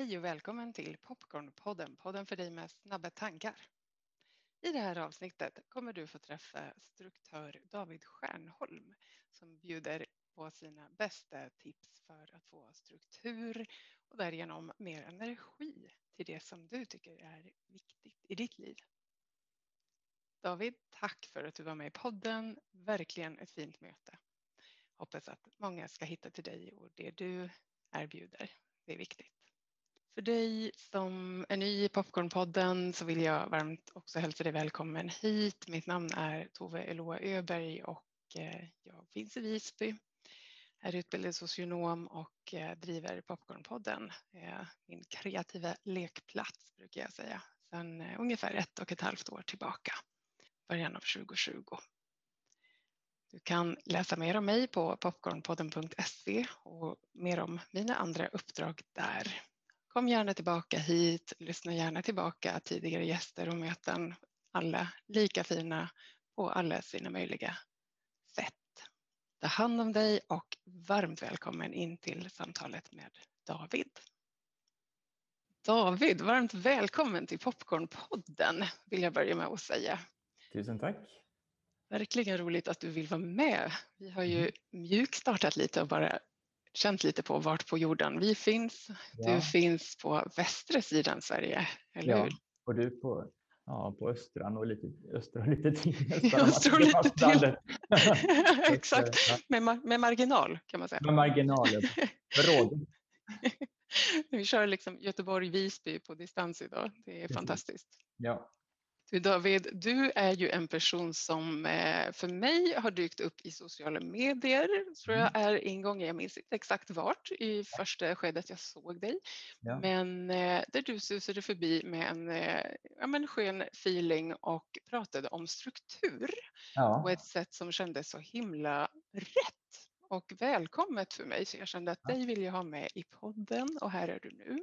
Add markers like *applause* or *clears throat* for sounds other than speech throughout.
Hej och välkommen till Popcornpodden, podden för dig med snabba tankar. I det här avsnittet kommer du få träffa struktör David Stjärnholm som bjuder på sina bästa tips för att få struktur och därigenom mer energi till det som du tycker är viktigt i ditt liv. David, tack för att du var med i podden. Verkligen ett fint möte. Hoppas att många ska hitta till dig och det du erbjuder. Det är viktigt. För dig som är ny i Popcornpodden så vill jag varmt också hälsa dig välkommen hit. Mitt namn är Tove Eloa Öberg och eh, jag finns i Visby. Är utbildad socionom och eh, driver Popcornpodden. Eh, min kreativa lekplats brukar jag säga. Sedan ungefär ett och ett halvt år tillbaka. Början av 2020. Du kan läsa mer om mig på popcornpodden.se och mer om mina andra uppdrag där. Kom gärna tillbaka hit, lyssna gärna tillbaka tidigare gäster och möten. Alla lika fina på alla sina möjliga sätt. Ta hand om dig och varmt välkommen in till samtalet med David. David, varmt välkommen till Popcornpodden vill jag börja med att säga. Tusen tack. Verkligen roligt att du vill vara med. Vi har ju mm. mjukstartat lite och bara känt lite på vart på jorden vi finns. Ja. Du finns på västra sidan Sverige, eller ja. hur? Och du på, ja, på östran och lite, östra och lite till. *laughs* Östra och lite till. *laughs* Exakt, med, med marginal kan man säga. Med marginal, råd. *laughs* Vi kör liksom Göteborg-Visby på distans idag. Det är Precis. fantastiskt. Ja. Du David, du är ju en person som eh, för mig har dykt upp i sociala medier, tror jag mm. är ingången, jag minns inte exakt vart i första skedet jag såg dig. Ja. Men eh, där du susade förbi med en eh, ja, men skön feeling och pratade om struktur ja. på ett sätt som kändes så himla rätt och välkommet för mig. Så jag kände att dig vill jag ha med i podden och här är du nu.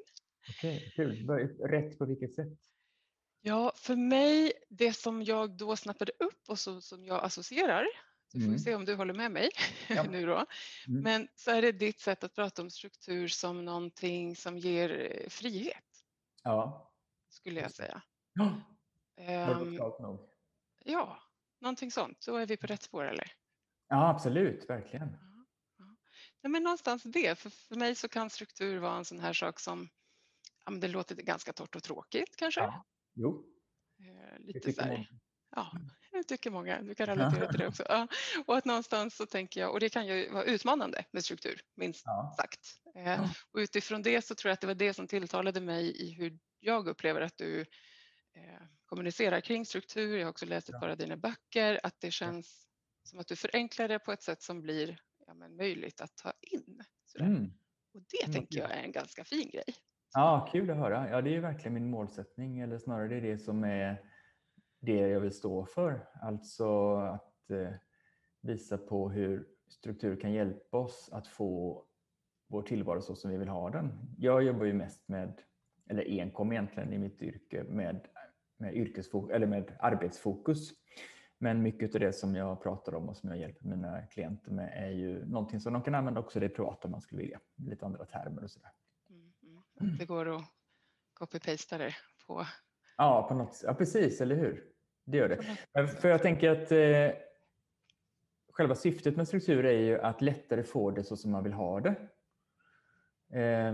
Okej, kul. Rätt på vilket sätt? Ja, för mig, det som jag då snappade upp och så, som jag associerar, så får vi mm. se om du håller med mig ja. *laughs* nu då. Mm. Men så är det ditt sätt att prata om struktur som någonting som ger eh, frihet. Ja. Skulle jag säga. *gasps* Ja, um, ja någonting sånt. Då är vi på rätt spår eller? Ja, absolut, verkligen. Ja, ja. men någonstans det, för, för mig så kan struktur vara en sån här sak som ja, det låter ganska torrt och tråkigt kanske. Ja. Jo. Eh, lite så här, ja, det tycker många. Du kan *laughs* relatera till det också. Ja. Och att någonstans så tänker jag, och det kan ju vara utmanande med struktur, minst ja. sagt. Eh, och utifrån det så tror jag att det var det som tilltalade mig i hur jag upplever att du eh, kommunicerar kring struktur. Jag har också läst ett par av dina böcker, att det känns som att du förenklar det på ett sätt som blir ja, men möjligt att ta in. Mm. Och det mm. tänker jag är en ganska fin grej. Ja, kul att höra. Ja, det är ju verkligen min målsättning, eller snarare det är det som är det jag vill stå för. Alltså att eh, visa på hur struktur kan hjälpa oss att få vår tillvaro så som vi vill ha den. Jag jobbar ju mest med, eller enkom egentligen i mitt yrke, med, med, yrkesfokus, eller med arbetsfokus. Men mycket av det som jag pratar om och som jag hjälper mina klienter med är ju någonting som de kan använda också i det privata om man skulle vilja. Lite andra termer och sådär. Mm. Det går att copy-pasta det på... Ja, på något, ja, precis, eller hur? Det gör det. För jag tänker att eh, själva syftet med struktur är ju att lättare få det så som man vill ha det. Eh,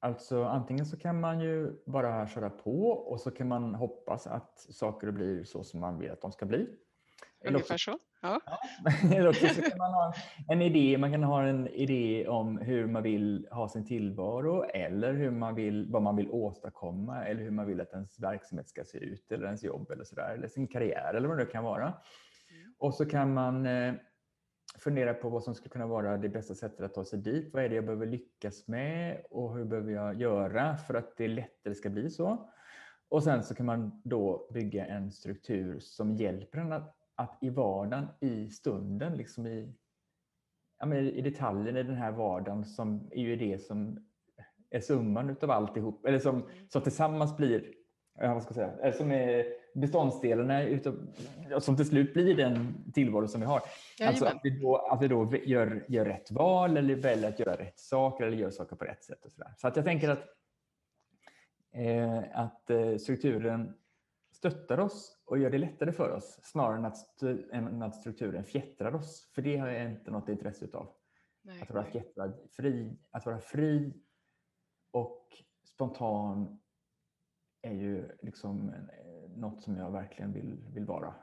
alltså antingen så kan man ju bara köra på och så kan man hoppas att saker blir så som man vill att de ska bli. Ungefär så. Ja. *laughs* Eller också så kan man ha en idé, man kan ha en idé om hur man vill ha sin tillvaro eller hur man vill, vad man vill åstadkomma eller hur man vill att ens verksamhet ska se ut eller ens jobb eller sådär, eller sin karriär eller vad det kan vara. Mm. Och så kan man eh, fundera på vad som skulle kunna vara det bästa sättet att ta sig dit. Vad är det jag behöver lyckas med och hur behöver jag göra för att det lättare ska bli så? Och sen så kan man då bygga en struktur som hjälper en att att i vardagen, i stunden, liksom i, ja, men i detaljen i den här vardagen som är ju det som är summan utav alltihop, eller som, som tillsammans blir, vad ska jag säga, som är beståndsdelarna utav, som till slut blir den tillvaro som vi har. Alltså att vi då, att vi då gör, gör rätt val eller väljer att göra rätt saker eller gör saker på rätt sätt. Och så där. så att jag tänker att eh, att eh, strukturen stöttar oss och gör det lättare för oss snarare än att, än att strukturen fjättrar oss. För det har jag inte något intresse utav. Nej, att, vara fjättrad, fri, att vara fri och spontan är ju liksom eh, något som jag verkligen vill, vill vara.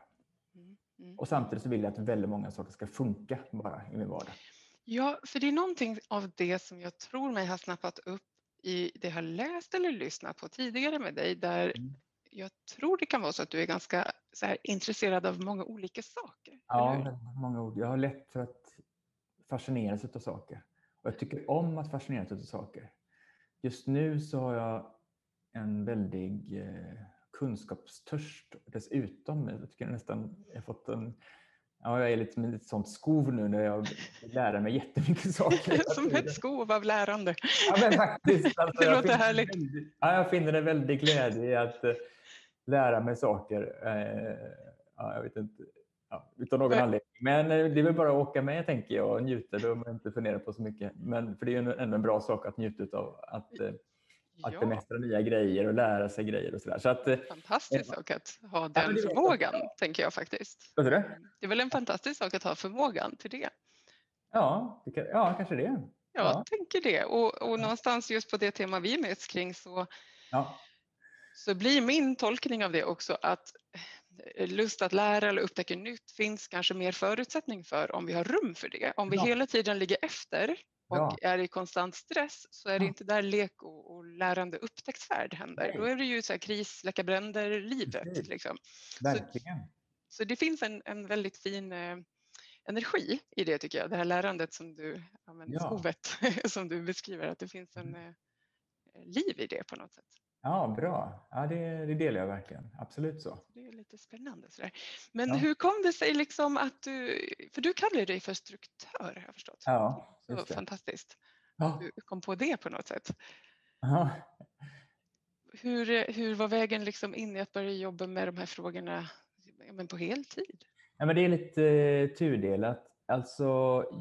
Mm, mm. Och samtidigt så vill jag att väldigt många saker ska funka bara i min vardag. Ja, för det är någonting av det som jag tror mig ha snappat upp i det jag har läst eller lyssnat på tidigare med dig där mm. Jag tror det kan vara så att du är ganska så här, intresserad av många olika saker. Ja, många ord. Jag har lätt för att fascineras av saker. Och jag tycker om att fascineras av saker. Just nu så har jag en väldig eh, kunskapstörst dessutom. Jag tycker nästan jag fått en Ja, jag är lite som ett sånt skov nu när jag lär mig jättemycket *laughs* saker. som ett skov av lärande. Ja, men faktiskt. Alltså, *laughs* det låter härligt. Väldigt, ja, jag finner en väldig glädje i att uh, lära mig saker. Uh, ja, jag vet inte, ja, utan någon anledning. Men uh, det är väl bara att åka med tänker jag och njuta. Då man inte fundera på så mycket. Men för det är ju ändå en bra sak att njuta av. Att, att ja. bemästra nya grejer och lära sig grejer och sådär. Så att, eh, fantastisk sak att ha den förmågan, tänker jag faktiskt. Vad det? det är väl en fantastisk sak att ha förmågan till det. Ja, det ja kanske det. Ja, jag tänker det. Och, och någonstans just på det tema vi möts kring så, ja. Så blir min tolkning av det också att eh, lust att lära eller upptäcka nytt finns kanske mer förutsättning för om vi har rum för det. Om vi ja. hela tiden ligger efter och ja. är i konstant stress så är det inte där lek och, och lärande upptäcktsfärd händer. Nej. Då är det ju så här kris, släcka bränder, livet. Liksom. Verkligen. Så, så, det finns en, en väldigt fin eh, energi i det tycker jag. Det här lärandet som du, ja, men, ja. skovet *laughs* som du beskriver, att det finns en mm. eh, liv i det på något sätt. Ja, bra. Ja, det, det delar jag verkligen. Absolut så. Det är lite spännande. Sådär. Men ja. hur kom det sig liksom att du, för du kallar dig för struktör har jag förstått. Ja, det var fantastiskt. Ja. Du kom på det på något sätt. Ja. Hur, hur var vägen liksom in i att börja jobba med de här frågorna men på heltid? Ja, men det är lite eh, tudelat. Alltså,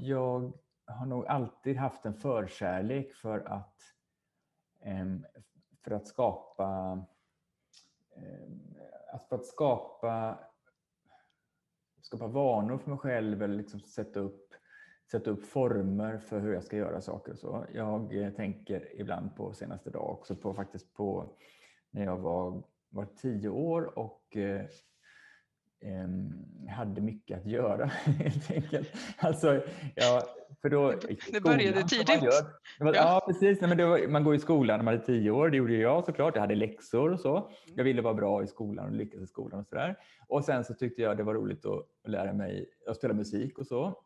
jag har nog alltid haft en förkärlek för att eh, för att skapa eh, för att skapa, skapa vanor för mig själv eller liksom sätta, upp, sätta upp former för hur jag ska göra saker. Så jag eh, tänker ibland på senaste dag också på faktiskt på när jag var, var tio år och eh, hade mycket att göra *laughs* helt enkelt. Alltså, ja, för då, det började tidigt. Var, ja. ja. precis. Nej, men var, man går i skolan när man är tio år. Det gjorde jag såklart. Jag hade läxor och så. Mm. Jag ville vara bra i skolan och lyckas i skolan och sådär. Och sen så tyckte jag det var roligt att lära mig att spela musik och så.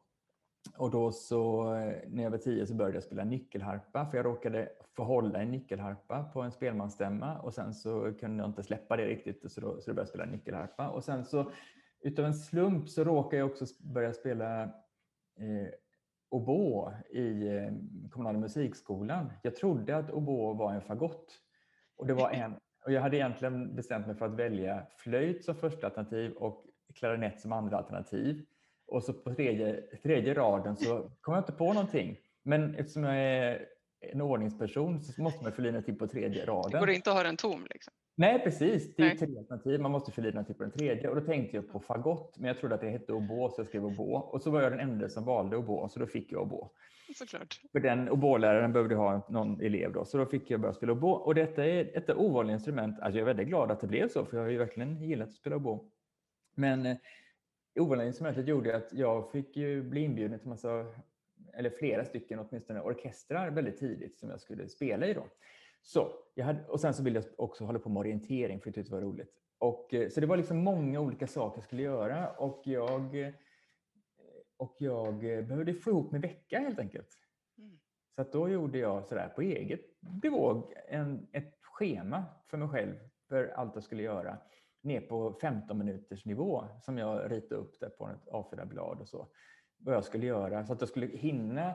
Och då så eh, när jag var tio så började jag spela nyckelharpa för jag råkade få hålla en nyckelharpa på en spelmansstämma och sen så kunde jag inte släppa det riktigt så då, så då började jag spela nyckelharpa och sen så utav en slump så råkade jag också börja spela eh, oboe i eh, kommunala musikskolan. Jag trodde att oboe var en fagott och det var en och jag hade egentligen bestämt mig för att välja flöjt som första alternativ och klarinett som andra alternativ. Och så på tredje, tredje raden så kom jag inte på någonting. Men eftersom jag är en ordningsperson så måste man förlina till på tredje raden. Det går inte att ha den tom? Liksom. Nej, precis. Det är tre alternativ. Man måste förlina till på den tredje. Och då tänkte jag på fagott, men jag trodde att det hette oboe, så jag skrev oboe. Och så var jag den enda som valde oboe, så då fick jag oboe. Såklart. För den oboeläraren behövde ha någon elev då, så då fick jag börja spela oboe. Och detta är ett ovanligt instrument. Alltså jag är väldigt glad att det blev så, för jag har ju verkligen gillat att spela oboe. Men eh, instrumentet gjorde att jag fick ju bli inbjuden till massa, eller flera stycken åtminstone, orkestrar väldigt tidigt som jag skulle spela i. Då. Så, jag hade, och sen så ville jag också hålla på med orientering för jag tyckte det var roligt. Och, eh, så det var liksom många olika saker jag skulle göra och jag, eh, och jag behövde få ihop min vecka helt enkelt. Mm. Så då gjorde jag sådär på eget bevåg en, ett schema för mig själv för allt jag skulle göra ner på 15 minuters nivå som jag ritade upp där på ett A4-blad och så. Vad jag skulle göra så att jag skulle hinna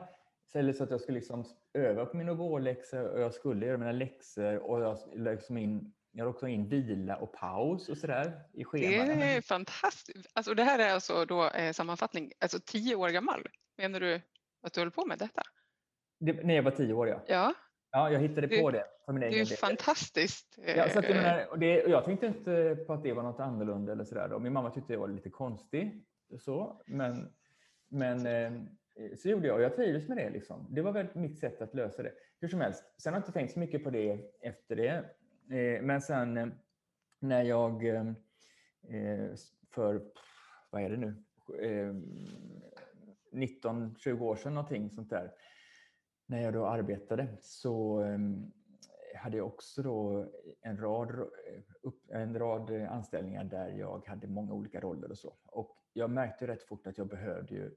eller så att jag skulle liksom öva på mina vårläxor och jag skulle göra mina läxor och jag liksom in jag också in vila och paus och sådär i schemat. Det är fantastiskt. Alltså det här är alltså då eh, sammanfattning, alltså tio år gammal. Menar du att du håller på med detta? Det, när jag var tio år, ja. Ja, Ja, jag hittade det, på det. För min det är egen ju fantastiskt. Ja, så att jag, menar, och det, och jag tänkte inte på att det var något annorlunda eller sådär. Min mamma tyckte jag var lite konstig. Så, men, men eh, så gjorde jag och jag trivdes med det. Liksom. Det var väl mitt sätt att lösa det. Hur som helst, sen har jag inte tänkt så mycket på det efter det. Eh, men sen eh, när jag för, vad är det nu, 19-20 år sedan någonting sånt där. När jag då arbetade så hade jag också då en rad, en rad anställningar där jag hade många olika roller och så. Och jag märkte rätt fort att jag behövde ju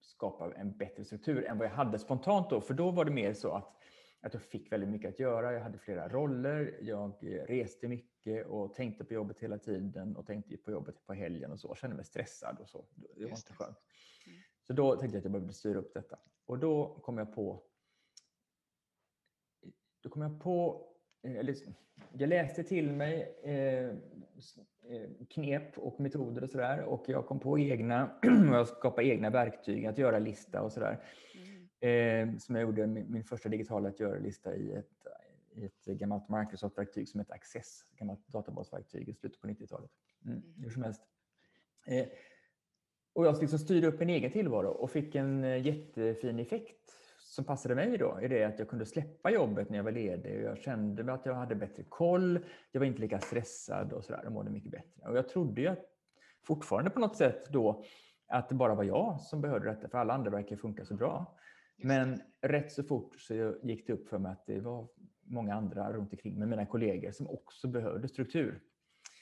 skapa en bättre struktur än vad jag hade spontant då. För då var det mer så att, att jag fick väldigt mycket att göra. Jag hade flera roller. Jag reste mycket och tänkte på jobbet hela tiden och tänkte på jobbet på helgen och så. Jag kände mig stressad och så. Det var inte skönt. Mm. Så då tänkte jag att jag behövde styra upp detta. Och då kom jag på då kom jag på, eh, eller jag läste till mig eh, eh, knep och metoder och sådär och jag kom på egna, *clears throat* jag skapade egna verktyg att göra lista och sådär. Mm. Som jag gjorde min första digitala att göra-lista i ett, i ett gammalt Microsoft-verktyg som heter Access, ett gammalt databasverktyg i slutet på 90-talet. Mm, mm. Hur som helst. Och jag liksom styrde upp en egen tillvaro och fick en jättefin effekt som passade mig då är det att jag kunde släppa jobbet när jag var ledig och jag kände att jag hade bättre koll. Jag var inte lika stressad och sådär och mådde mycket bättre. Och jag trodde ju fortfarande på något sätt då att det bara var jag som behövde detta för alla andra verkar funka så bra. Men rätt så fort så gick det upp för mig att det var många andra runt omkring med mina kollegor som också behövde struktur.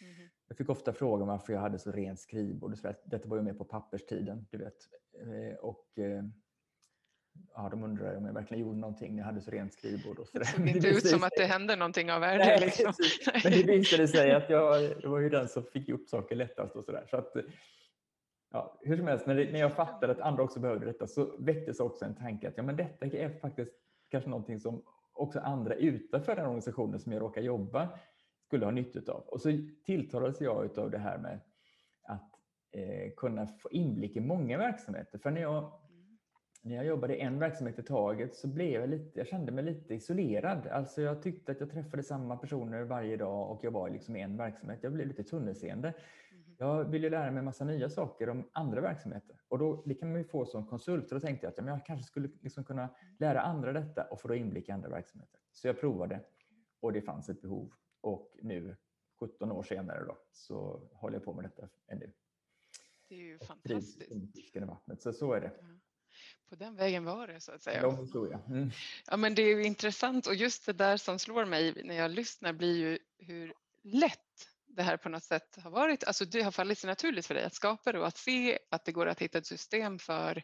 Mm. Jag fick ofta frågan varför jag hade så rent skrivbord. Detta var ju mer på papperstiden, du vet. Eh, och eh, ja, de undrar om jag verkligen gjorde någonting när jag hade så rent skrivbord. Och så det såg inte ut som att det hände någonting av värde. Nej, liksom. *laughs* Men det visade sig att jag, jag var ju den som fick gjort saker lättast. och så där. Så att, ja, hur som helst, när, det, när jag fattade att andra också behövde detta så väcktes också en tanke att ja, men detta är faktiskt kanske någonting som också andra utanför den organisationen som jag råkar jobba skulle ha nytta av. Och så tilltalades jag av det här med att eh, kunna få inblick i många verksamheter. För när jag när jag jobbade i en verksamhet i taget så blev jag lite, jag kände mig lite isolerad. Alltså jag tyckte att jag träffade samma personer varje dag och jag var liksom i en verksamhet. Jag blev lite tunnelseende. Mm. Jag ville lära mig massa nya saker om andra verksamheter och då, det kan man ju få som konsult. Och då tänkte jag att ja, jag kanske skulle liksom kunna lära andra detta och få då inblick i andra verksamheter. Så jag provade och det fanns ett behov och nu 17 år senare då, så håller jag på med detta ännu. Det är ju fantastiskt. Vattnet. Så, så är det. Ja på den vägen var det så att säga. Lång historia. Mm. Ja, men det är intressant och just det där som slår mig när jag lyssnar blir ju hur lätt det här på något sätt har varit. Alltså det har fallit sig naturligt för dig att skapa det och att se att det går att hitta ett system för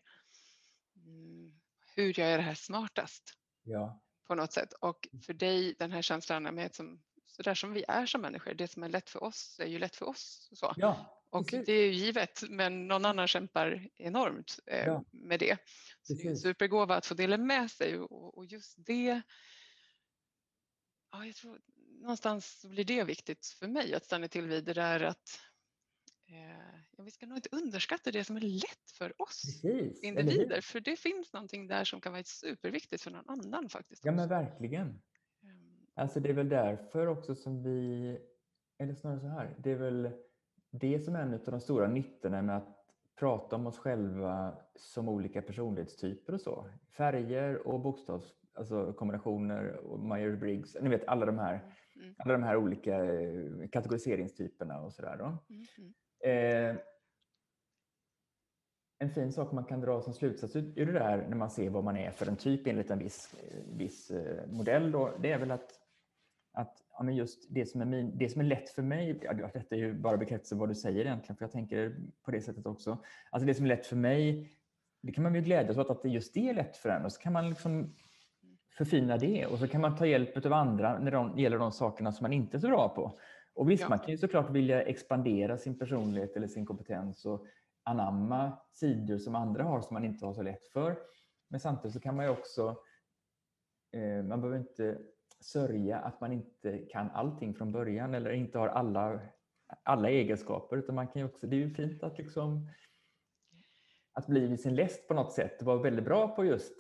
mm, hur jag gör det här smartast. Ja. På något sätt. Och för dig den här känslan med som, så där som vi är som människor, det som är lätt för oss är ju lätt för oss. Så. Ja. Och det är ju givet, men någon annan kämpar enormt eh, ja. med det. Så det är en supergåva att få dela med sig och, och just det ja, jag tror någonstans blir det viktigt för mig att stanna till vid det där att eh, ja, vi ska nog inte underskatta det som är lätt för oss Precis, individer, för det finns någonting där som kan vara superviktigt för någon annan faktiskt. Ja, men verkligen. Um, alltså det är väl därför också som vi, eller snarare så här, det är väl det som är en av de stora nyttorna med att prata om oss själva som olika personlighetstyper och så. Färger och bokstavs, alltså kombinationer och Myers-Briggs, ni vet alla de här, mm. alla de här olika eh, kategoriseringstyperna och sådär. Mm. Mm. Eh, en fin sak man kan dra som slutsats ur det där när man ser vad man är för en typ enligt en viss, eh, viss eh, modell, då, det är väl att att ja, men just det som, är min, det som är lätt för mig, ja, detta är ju bara bekräftelse vad du säger egentligen, för jag tänker på det sättet också. Alltså det som är lätt för mig, det kan man ju glädjas åt att just det är lätt för en och så kan man liksom förfina det och så kan man ta hjälp av andra när det gäller de sakerna som man inte är så bra på. Och visst, ja. man kan ju såklart vilja expandera sin personlighet eller sin kompetens och anamma sidor som andra har som man inte har så lätt för. Men samtidigt så kan man ju också, eh, man behöver inte sörja att man inte kan allting från början eller inte har alla, alla egenskaper. Utan man kan också, det är ju fint att, liksom, att bli vid sin läst på något sätt. Vara väldigt bra på just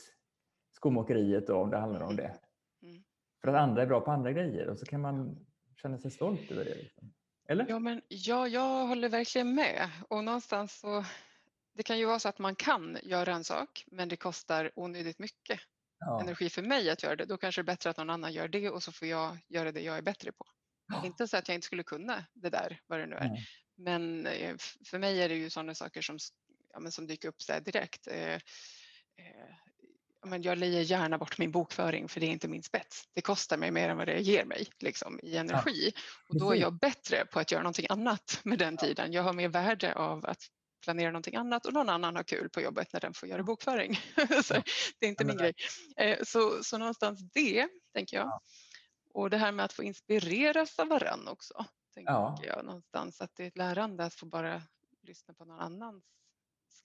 skomakeriet då, om det handlar om det. Mm. för att andra är bra på andra grejer och så kan man känna sig stolt över det. Liksom. Eller? Ja, men, ja, jag håller verkligen med. Och någonstans så, det kan ju vara så att man kan göra en sak men det kostar onödigt mycket Ja. energi för mig att göra det. Då kanske det är bättre att någon annan gör det och så får jag göra det jag är bättre på. Ja. Inte så att jag inte skulle kunna det där, vad det nu är. Nej. Men eh, för mig är det ju sådana saker som, ja, som dyker upp så direkt. Eh, eh, ja, men jag lejer gärna bort min bokföring för det är inte min spets. Det kostar mig mer än vad det ger mig liksom, i energi. och då är jag bättre på att göra någonting annat med den tiden. Jag har mer värde av att planera någonting annat och någon annan har kul på jobbet när den får göra bokföring. *laughs* så det är inte min grej. Eh, så, så någonstans det, tänker jag. Ja. Och det här med att få inspireras av varann också. Tänker Ja. jag någonstans att det är ett lärande att få bara lyssna på någon annans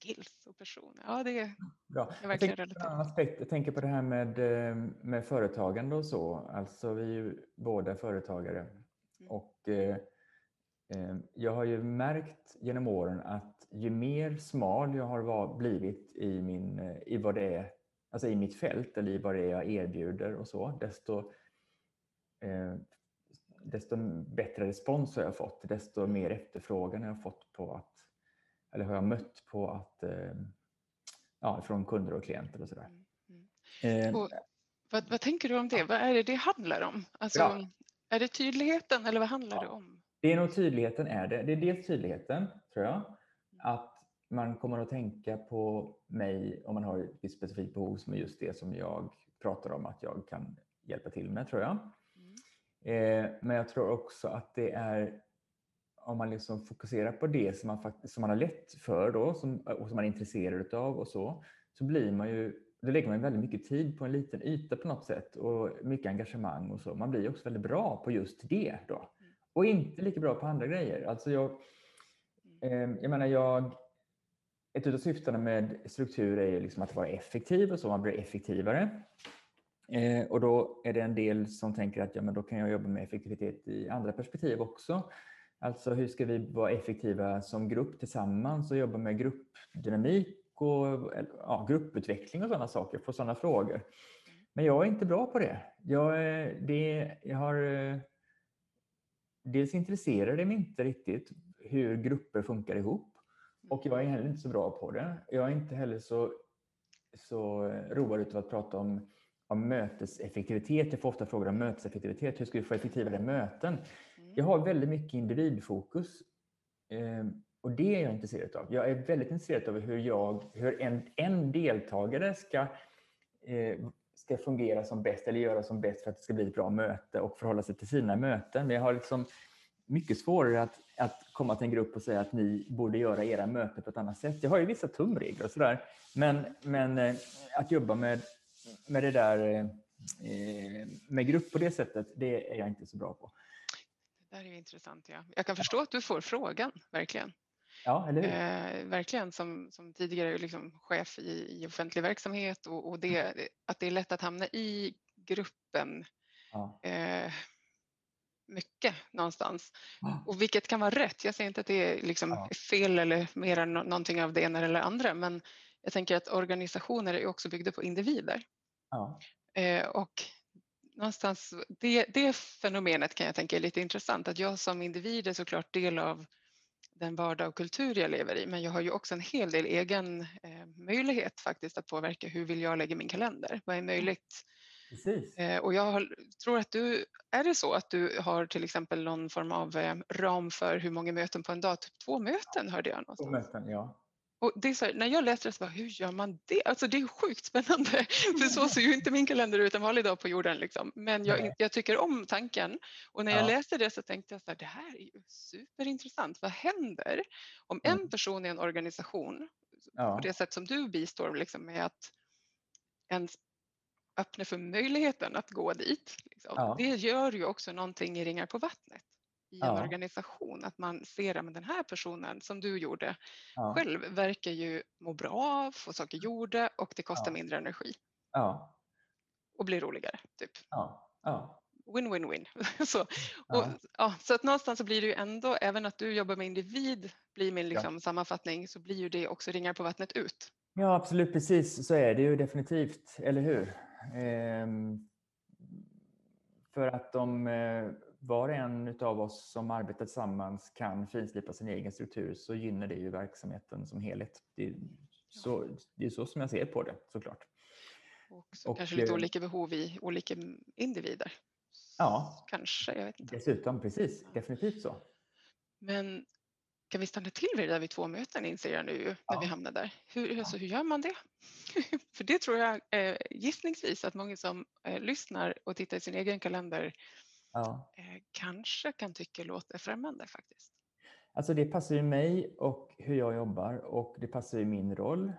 skills och person. Ja, det är Bra. jag Jag tänker, på en aspekt, jag tänker på det här med, eh, med företagande och så. Alltså vi är ju båda företagare. Mm. Och eh, jag har ju märkt genom åren att ju mer smal jag har blivit i, min, eh, i, vad det är, alltså i mitt fält eller i vad det är jag erbjuder och så, desto, eh, desto bättre respons har jag fått. Desto mer efterfrågan har jag fått på att, eller har jag mött på att eh, ja, från kunder och klienter och sådär. Mm, Eh, Och vad, vad tänker du om det? Vad är det det handlar om? Alltså, Ja. Är det tydligheten eller vad handlar Ja. det om? Det är nog tydligheten är det. Det är dels tydligheten, tror jag. Att man kommer att tänka på mig om man har ett specifikt behov som är just det som jag pratar om att jag kan hjälpa till med, tror jag. Mm. Eh, men jag tror också att det är om man liksom fokuserar på det som man, faktiskt, som man har lätt för då, som, och som man är intresserad av och så, så blir man ju, då lägger man väldigt mycket tid på en liten yta på något sätt och mycket engagemang och så. Man blir också väldigt bra på just det då. Och inte lika bra på andra grejer. Alltså jag, eh, jag menar jag, ett av syftena med struktur är ju liksom att vara effektiv och så, man blir effektivare. Eh, och då är det en del som tänker att ja, men då kan jag jobba med effektivitet i andra perspektiv också. Alltså hur ska vi vara effektiva som grupp tillsammans och jobba med gruppdynamik och ja, grupputveckling och sådana saker, få sådana frågor. Men jag är inte bra på det. Jag, det, jag har... Eh, Dels intresserar det mig inte riktigt hur grupper funkar ihop. Och jag är heller inte så bra på det. Jag är inte heller så, så road utav att prata om, om möteseffektivitet. Jag får ofta frågor om möteseffektivitet. Hur ska vi få effektivare möten? Mm. Jag har väldigt mycket individfokus. Eh, och det är jag intresserad av. Jag är väldigt intresserad av hur, jag, hur en, en deltagare ska, eh, ska fungera som bäst eller göra som bäst för att det ska bli ett bra möte och förhålla sig till sina möten. Men jag har liksom mycket svårare att, att komma till en grupp och säga att ni borde göra era möten på ett annat sätt. Jag har ju vissa tumregler och sådär. Men, men eh, att jobba med, med det där eh, eh, med grupp på det sättet, det är jag inte så bra på. Det där är ju intressant. Ja. Jag kan förstå att du får frågan, verkligen. Ja, eller hur? Eh, verkligen som, som tidigare liksom chef i, i offentlig verksamhet och, och det, att det är lätt att hamna i gruppen Ja. eh, mycket någonstans. Ja. Och vilket kan vara rätt. Jag säger inte att det är liksom Ja. fel eller mer än nå- någonting av det ena eller andra men jag tänker att organisationer är också byggda på individer. Eh, och någonstans, det, det fenomenet kan jag tänka är lite intressant att jag som individ är såklart del av den vardag och kultur jag lever i men jag har ju också en hel del egen eh, möjlighet faktiskt att påverka hur vill jag lägga min kalender? Vad är möjligt? Precis. Eh, och jag har, tror att du, är det så att du har till exempel någon form av eh, ram för hur många möten på en dag? Typ två möten hörde jag någonstans. möten, ja. Och det är så här, när jag läste det så bara, hur gör man det? Alltså det är sjukt spännande. *laughs* För så ser ju inte min kalender ut en vanlig dag på jorden. Liksom. Men jag, jag tycker om tanken. Och när jag Ja. läste det så tänkte jag så här, det här är ju superintressant. Vad händer om en Mm. person i en organisation, Ja. på det sätt som du bistår liksom, med att ens öppna för möjligheten att gå dit. Liksom. Ja. Det gör ju också någonting i ringar på vattnet i en Ja. organisation. Att man ser att den här personen som du gjorde Ja. själv verkar ju må bra få saker gjorda och det kostar Ja. mindre energi Ja. och blir roligare. Typ. Ja. Win-win-win. *laughs* så, och, Ja. så att någonstans så blir det ju ändå, även att du jobbar med individ blir min liksom sammanfattning, så blir ju det också ringar på vattnet ut. ja, absolut. Precis så är det ju definitivt. Eller hur? Ehm, För att om eh, var och en av oss som arbetar tillsammans kan finslipa sin egen struktur så gynnar det ju verksamheten som helhet. Det är så, det är så som jag ser på det såklart. Och, så och kanske lite eh, olika behov i olika individer. Ja, kanske. Jag vet inte. Dessutom, precis. Ja. Definitivt så. Men kan vi stanna till vid det där vid två möten inser jag nu när ja. vi hamnar där. Hur, alltså, hur gör man det? *laughs* För det tror jag eh, gissningsvis att många som eh, lyssnar och tittar i sin egen kalender ja. eh, kanske kan tycka låter främmande faktiskt. Alltså det passar ju mig och hur jag jobbar och det passar ju min roll.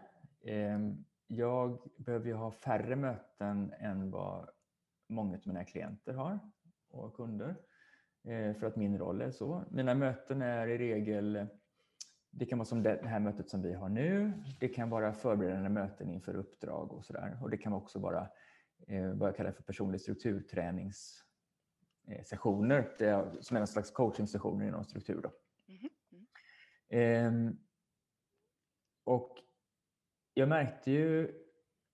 Ehm, jag behöver ju ha färre möten än vad många av mina klienter har och kunder. Eh, för att min roll är så. Mina möten är i regel, det kan vara som det här mötet som vi har nu. Det kan vara förberedande möten inför uppdrag och sådär. Och det kan också vara eh, vad jag kallar för personlig strukturträningssessioner. som är en slags coachingsessioner inom struktur. Då. Mm. Mm. och jag märkte ju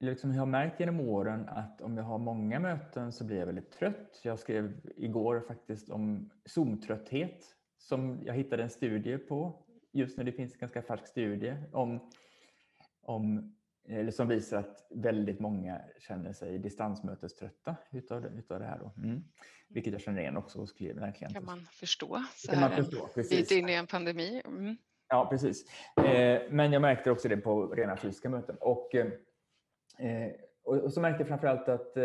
liksom, jag har märkt genom åren att om jag har många möten så blir jag väldigt trött. Jag skrev igår faktiskt om Zoom-trötthet som jag hittade en studie på just när det finns en ganska färsk studie om, om eller som visar att väldigt många känner sig distansmöteströtta utav det, utav det här. Då. Mm. Vilket jag känner igen också hos klienter. kan man förstå så här en bit in i en pandemi. Mm. Ja, precis. Eh, men jag märkte också det på rena fysiska möten. Och, eh, Eh, och, så märkte jag framförallt att eh,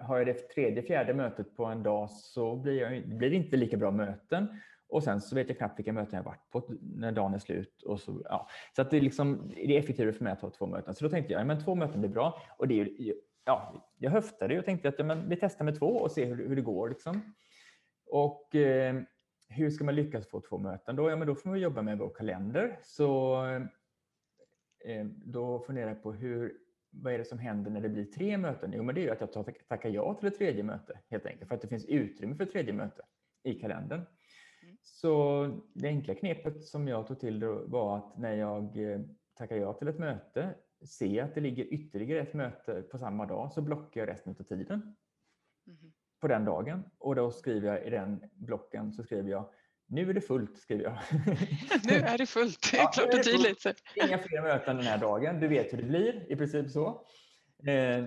har jag det tredje, fjärde mötet på en dag så blir, jag, blir det inte lika bra möten. Och sen så vet jag knappt vilka möten jag varit på när dagen är slut. Och så ja. så att det, är liksom, det är effektivare för mig att ha två möten. Så då tänkte jag att två möten blir bra. Och det är, ja, jag höftade och tänkte att ja, men vi testar med två och ser hur, hur det går. Liksom. Och eh, hur ska man lyckas få två möten? Då, ja, men då får man jobba med vår kalender. Så eh, då funderar jag på hur vad är det som händer när det blir tre möten? Jo, men det är ju att jag tackar ja till ett tredje möte helt enkelt för att det finns utrymme för ett tredje möte i kalendern. Så det enkla knepet som jag tog till var att när jag eh, tackar ja till ett möte, ser att det ligger ytterligare ett möte på samma dag så blockar jag resten av tiden mm. på den dagen. Och då skriver jag i den blocken så skriver jag nu är det fullt, skriver jag. *laughs* nu är det fullt, det är ja, klart och tydligt. Inga fler möten den här dagen, du vet hur det blir, i princip så. Eh,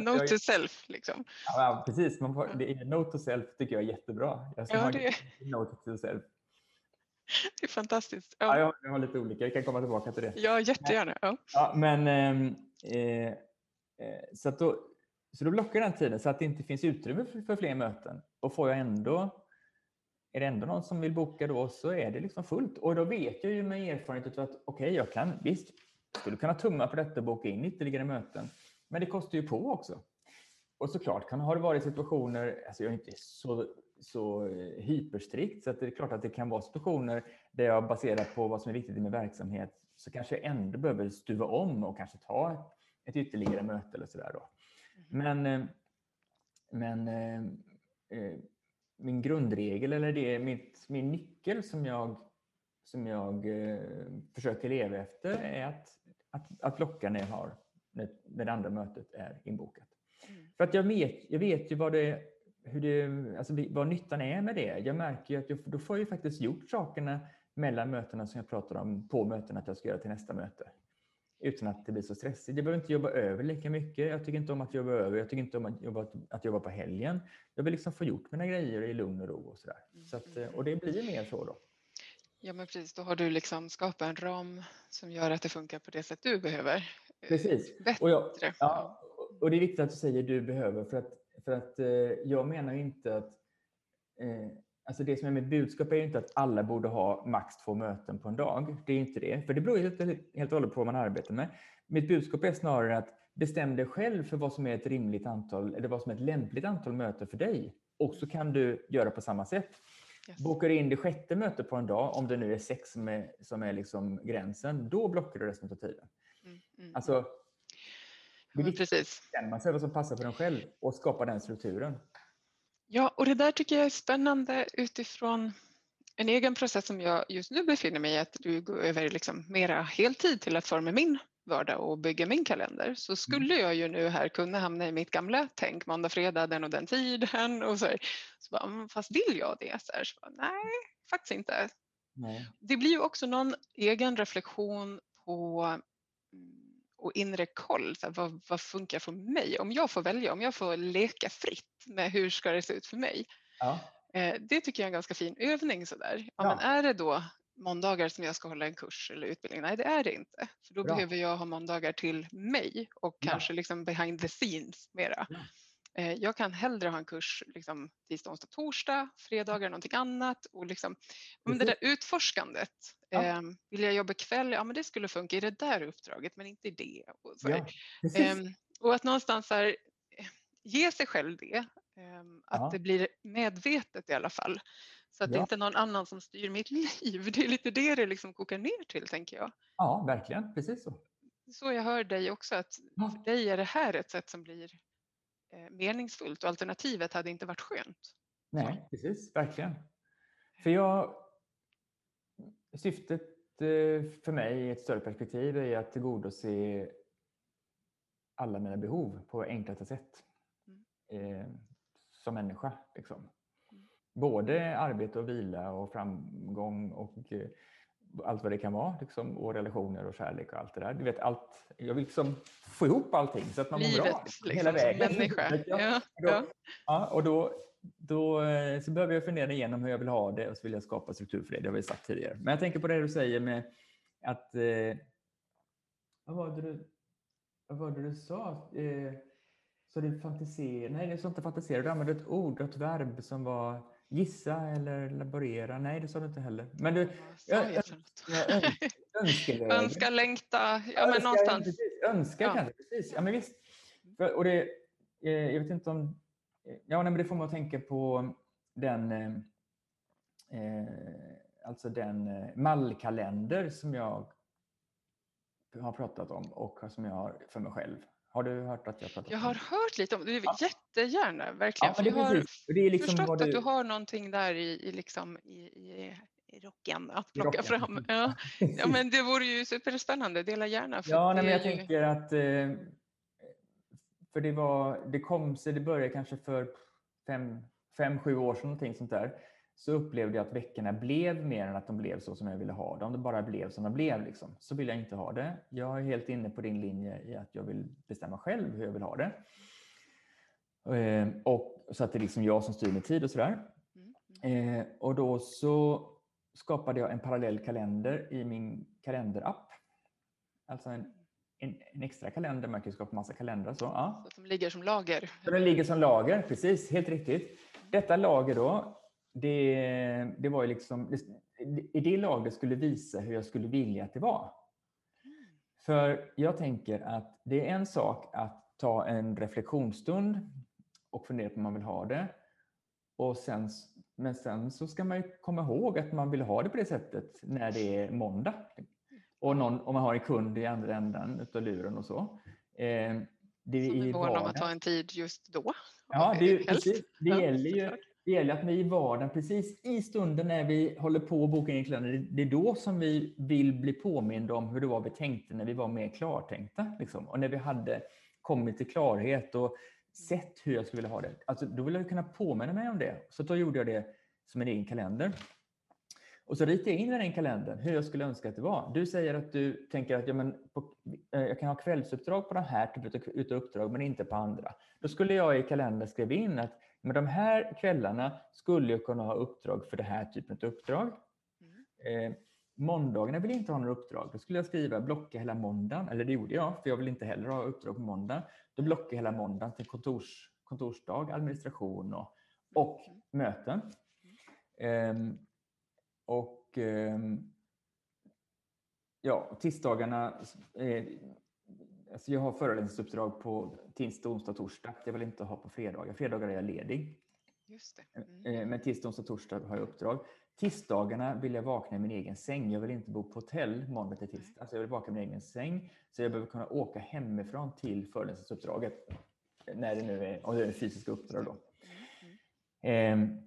note jag, to self, liksom. Ja, precis. Man får, det är, note to self tycker jag är jättebra. Jag ska ja, ha det... note to self. *laughs* Det är fantastiskt. Ja. ja jag, har, jag, har, lite olika, jag kan komma tillbaka till det. Ja, jättegärna. Ja. ja men, ehm, eh, eh, så, då, så då blockar jag den tiden så att det inte finns utrymme för, för fler möten. Och får jag ändå är det ändå någon som vill boka då så är det liksom fullt. Och då vet jag ju med erfarenhet att okej, okay, jag kan visst, skulle kunna tumma på detta och boka in ytterligare möten. Men det kostar ju på också. Och såklart kan, har det varit situationer, alltså jag är inte så, så hyperstrikt, så att det är klart att det kan vara situationer där jag baserat på vad som är viktigt i min verksamhet så kanske jag ändå behöver stuva om och kanske ta ett ytterligare möte eller sådär. Mm. Men, eh, men eh, eh min grundregel eller det, mitt, min nyckel som jag, som jag eh, försöker leva efter är att, att, att blocka när, jag har, när, när det andra mötet är inbokat. Mm. För att jag vet, jag vet ju vad, det, hur det, alltså vad nyttan är med det. Jag märker ju att jag, då får jag faktiskt gjort sakerna mellan mötena som jag pratar om på mötena att jag ska göra till nästa möte utan att det blir så stressigt. Jag behöver inte jobba över lika mycket. Jag tycker inte om att jobba över. Jag tycker inte om att jobba, att jobba på helgen. Jag vill liksom få gjort mina grejer i lugn och ro och sådär. Så att, och det blir mer så då. Ja men precis, då har du liksom skapat en ram som gör att det funkar på det sätt du behöver. Precis. Bättre. Och, jag, ja, och det är viktigt att du säger du behöver för att, för att eh, jag menar inte att eh, Alltså det som är mitt budskap är inte att alla borde ha max två möten på en dag. Det är inte det, för det beror helt, helt och hållet på vad man arbetar med. Mitt budskap är snarare att bestäm dig själv för vad som är ett rimligt antal eller vad som är ett lämpligt antal möten för dig. Och så kan du göra på samma sätt. Yes. Bokar du in det sjätte mötet på en dag, om det nu är sex som är, som är liksom gränsen, då blockar du resten av tiden. Mm, mm. Alltså, det är viktigt att bestämma sig vad som passar för en själv och skapa den strukturen. Ja, och det där tycker jag är spännande utifrån en egen process som jag just nu befinner mig i, att du går över liksom mera heltid till att forma min vardag och bygger min kalender så skulle jag ju nu här kunna hamna i mitt gamla tänk måndag, fredag, den och den tiden och så, här. så bara, "Mm, fast vill jag det? Så, här, så bara, nej, faktiskt inte. Nej. Det blir ju också någon egen reflektion på mm, och inre koll. Så här, vad, vad funkar för mig? Om jag får välja, om jag får leka fritt med hur ska det se ut för mig. Ja. Eh, det tycker jag är en ganska fin övning. Så där. Ja, Ja. Men är det då måndagar som jag ska hålla en kurs eller utbildning? Nej, det är det inte. För då Bra. behöver jag ha måndagar till mig och kanske liksom behind the scenes mera. Eh, Jag kan hellre ha en kurs liksom tisdag, onsdag, torsdag, fredagar någonting annat. Och liksom, men det där utforskandet. Ja. Eh, vill jag jobba kväll? Ja, men det skulle funka i det där uppdraget, men inte i det. Och. Ja. Ehm, och att någonstans här, eh, ge sig själv det. ehm, att Ja. det blir medvetet i alla fall. Så att det Ja. inte är någon annan som styr mitt *laughs* liv. Det är lite det det liksom kokar ner till, tänker jag. ja, verkligen. Precis så. Så jag hör dig också, att för dig är det här ett sätt som blir meningsfullt och alternativet hade inte varit skönt. Nej, precis. Verkligen. För jag... Syftet eh, för mig i ett större perspektiv är att tillgodose alla mina behov på enklaste sätt. Eh, som människa. Liksom. Mm. Både arbete och vila och framgång och eh, allt vad det kan vara. Liksom, och relationer och kärlek och allt det där. Du vet, allt, jag vill liksom få ihop allting så att man mår Livet bra. liksom, hela vägen. människa. *laughs* Ja. Ja, Då- ja. Och då, då eh, så behöver jag fundera igenom hur jag vill ha det och så vill jag skapa struktur för det. Det har vi sagt tidigare. Men jag tänker på det du säger med att... Eh, vad var det du, vad var det du sa? Eh, så du fantiserar... Nej, det sa inte fantisera. Du använde ett ord ett verb som var gissa eller laborera. Nej, det sa du inte heller. Men du, jag- jag jag ön- *laughs* önskeläge. Önska, längta, ja men någonstans. Precis, önska Ja. kanske, precis. Ja, men visst. För, och det, eh, jag vet inte om... Ja, men det får man att tänka på den... Eh, eh, alltså den eh, mallkalender som jag har pratat om och som jag har för mig själv. Har du hört att jag har pratat Jag om har det? hört lite om det, Ja. jättegärna verkligen. Ja, det jag har Det liksom förstått vad att du... du har någonting där i, i, liksom, i, i, rocken att plocka rocken, fram. *laughs* Ja. ja, men det vore ju superspännande. Dela gärna. För Ja, nej, men jag ju- tänker att... Eh, för det var... Det kom sig, det började kanske för fem, fem, sju år sedan någonting sånt där. Så upplevde jag att veckorna blev mer än att de blev så som jag ville ha dem. Det bara blev som de blev. Liksom. Så vill jag inte ha det. Jag är helt inne på din linje i att jag vill bestämma själv hur jag vill ha det. Eh, och så att det är liksom jag som styr min tid och sådär. Mm, mm. Eh, och då så skapade jag en parallell kalender i min kalenderapp. Alltså en, en, en extra kalender, man kan skapa massa kalendrar. Så, ja. Så de ligger som lager. så den ligger som lager, precis, helt riktigt. Detta lager då, det, det var ju liksom, det, i det lagret skulle visa hur jag skulle vilja att det var. För jag tänker att det är en sak att ta en reflektionsstund och fundera på hur man vill ha det. Och sen, men sen så ska man ju komma ihåg att man vill ha det på det sättet när det är måndag. Och någon, om man har en kund i andra änden utav luren och så. Eh, det Som är mån om att ta en tid just då. Ja, det, är precis, det, gäller ju det gäller att vi i vardagen, precis i stunden när vi håller på att boka in kalendern, det- är då som vi vill bli påminda om hur det var vi tänkte när vi var mer klartänkta. Liksom. Och när vi hade kommit till klarhet och sett hur jag skulle vilja ha det. Alltså, då vill jag kunna påminna mig om det. Så då gjorde jag det som en egen kalender. Och så ritade jag in i den kalendern hur jag skulle önska att det var. Du säger att du tänker att ja, men på, eh, jag kan ha kvällsuppdrag på den här typen av uppdrag men inte på andra. Då skulle jag i kalendern skriva in att men de här kvällarna skulle jag kunna ha uppdrag för det här typen av uppdrag. Mm. Eh, måndagarna vill jag inte ha några uppdrag. Då skulle jag skriva blocka hela måndagen. Eller det gjorde jag, för jag vill inte heller ha uppdrag på måndag. Då blockar jag hela måndagen till kontors, kontorsdag, administration och, och Mm. möten. Ehm, och ehm, ja, tisdagarna. Eh, alltså jag har föreläsningsuppdrag på tisdag, onsdag, torsdag. Jag vill inte ha på fredagar. Fredagar är jag ledig. Just det. Mm. Eh, Men tisdag, onsdag, torsdag har jag uppdrag. Tisdagarna vill jag vakna i min egen säng. Jag vill inte bo på hotell måndag till tisdag. Så jag vill vakna i min egen säng. Så jag behöver kunna åka hemifrån till föreläsningsuppdraget. När det nu är, och det är fysiska uppdrag då. Mm. Mm. Eh,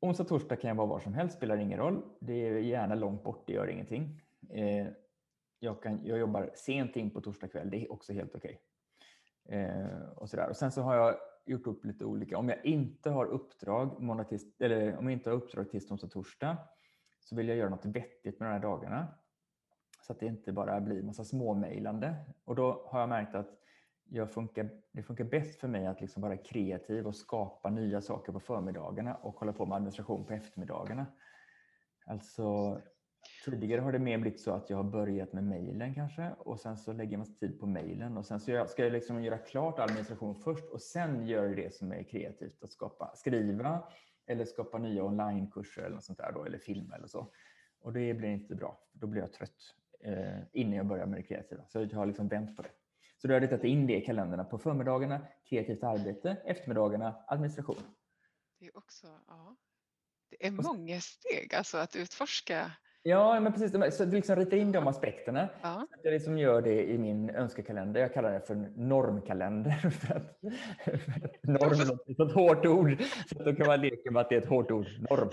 onsdag, torsdag kan jag vara var som helst, spelar ingen roll. Det är gärna långt bort, det gör ingenting. Eh, jag, kan, jag jobbar sent in på torsdag kväll, det är också helt okej. Eh, och, sådär. och sen så har jag gjort upp lite olika, om jag inte har uppdrag, måndag, tis, eller om jag inte har uppdrag tisdag, onsdag, torsdag så vill jag göra något vettigt med de här dagarna. Så att det inte bara blir massa småmejlande. Och då har jag märkt att jag funkar, det funkar bäst för mig att liksom vara kreativ och skapa nya saker på förmiddagarna och hålla på med administration på eftermiddagarna. Alltså, tidigare har det mer blivit så att jag har börjat med mejlen kanske och sen så lägger man tid på mejlen och sen så ska jag liksom göra klart administration först och sen göra det som är kreativt, att skapa, skriva eller skapa nya onlinekurser eller något sånt där då, eller filma eller så. Och det blir inte bra, då blir jag trött eh, innan jag börjar med det kreativa. Så jag har liksom vänt på det. Så då har jag ritat in det i kalendrarna på förmiddagarna, kreativt arbete, eftermiddagarna, administration. Det är också, ja, det är många steg alltså att utforska. Ja, men precis. Så liksom rita in de aspekterna. Ja. Jag liksom gör det i min önskekalender. Jag kallar det för normkalender. *laughs* För att, för att norm är ett hårt ord. Så då kan man leka med att det är ett hårt ord. Norm.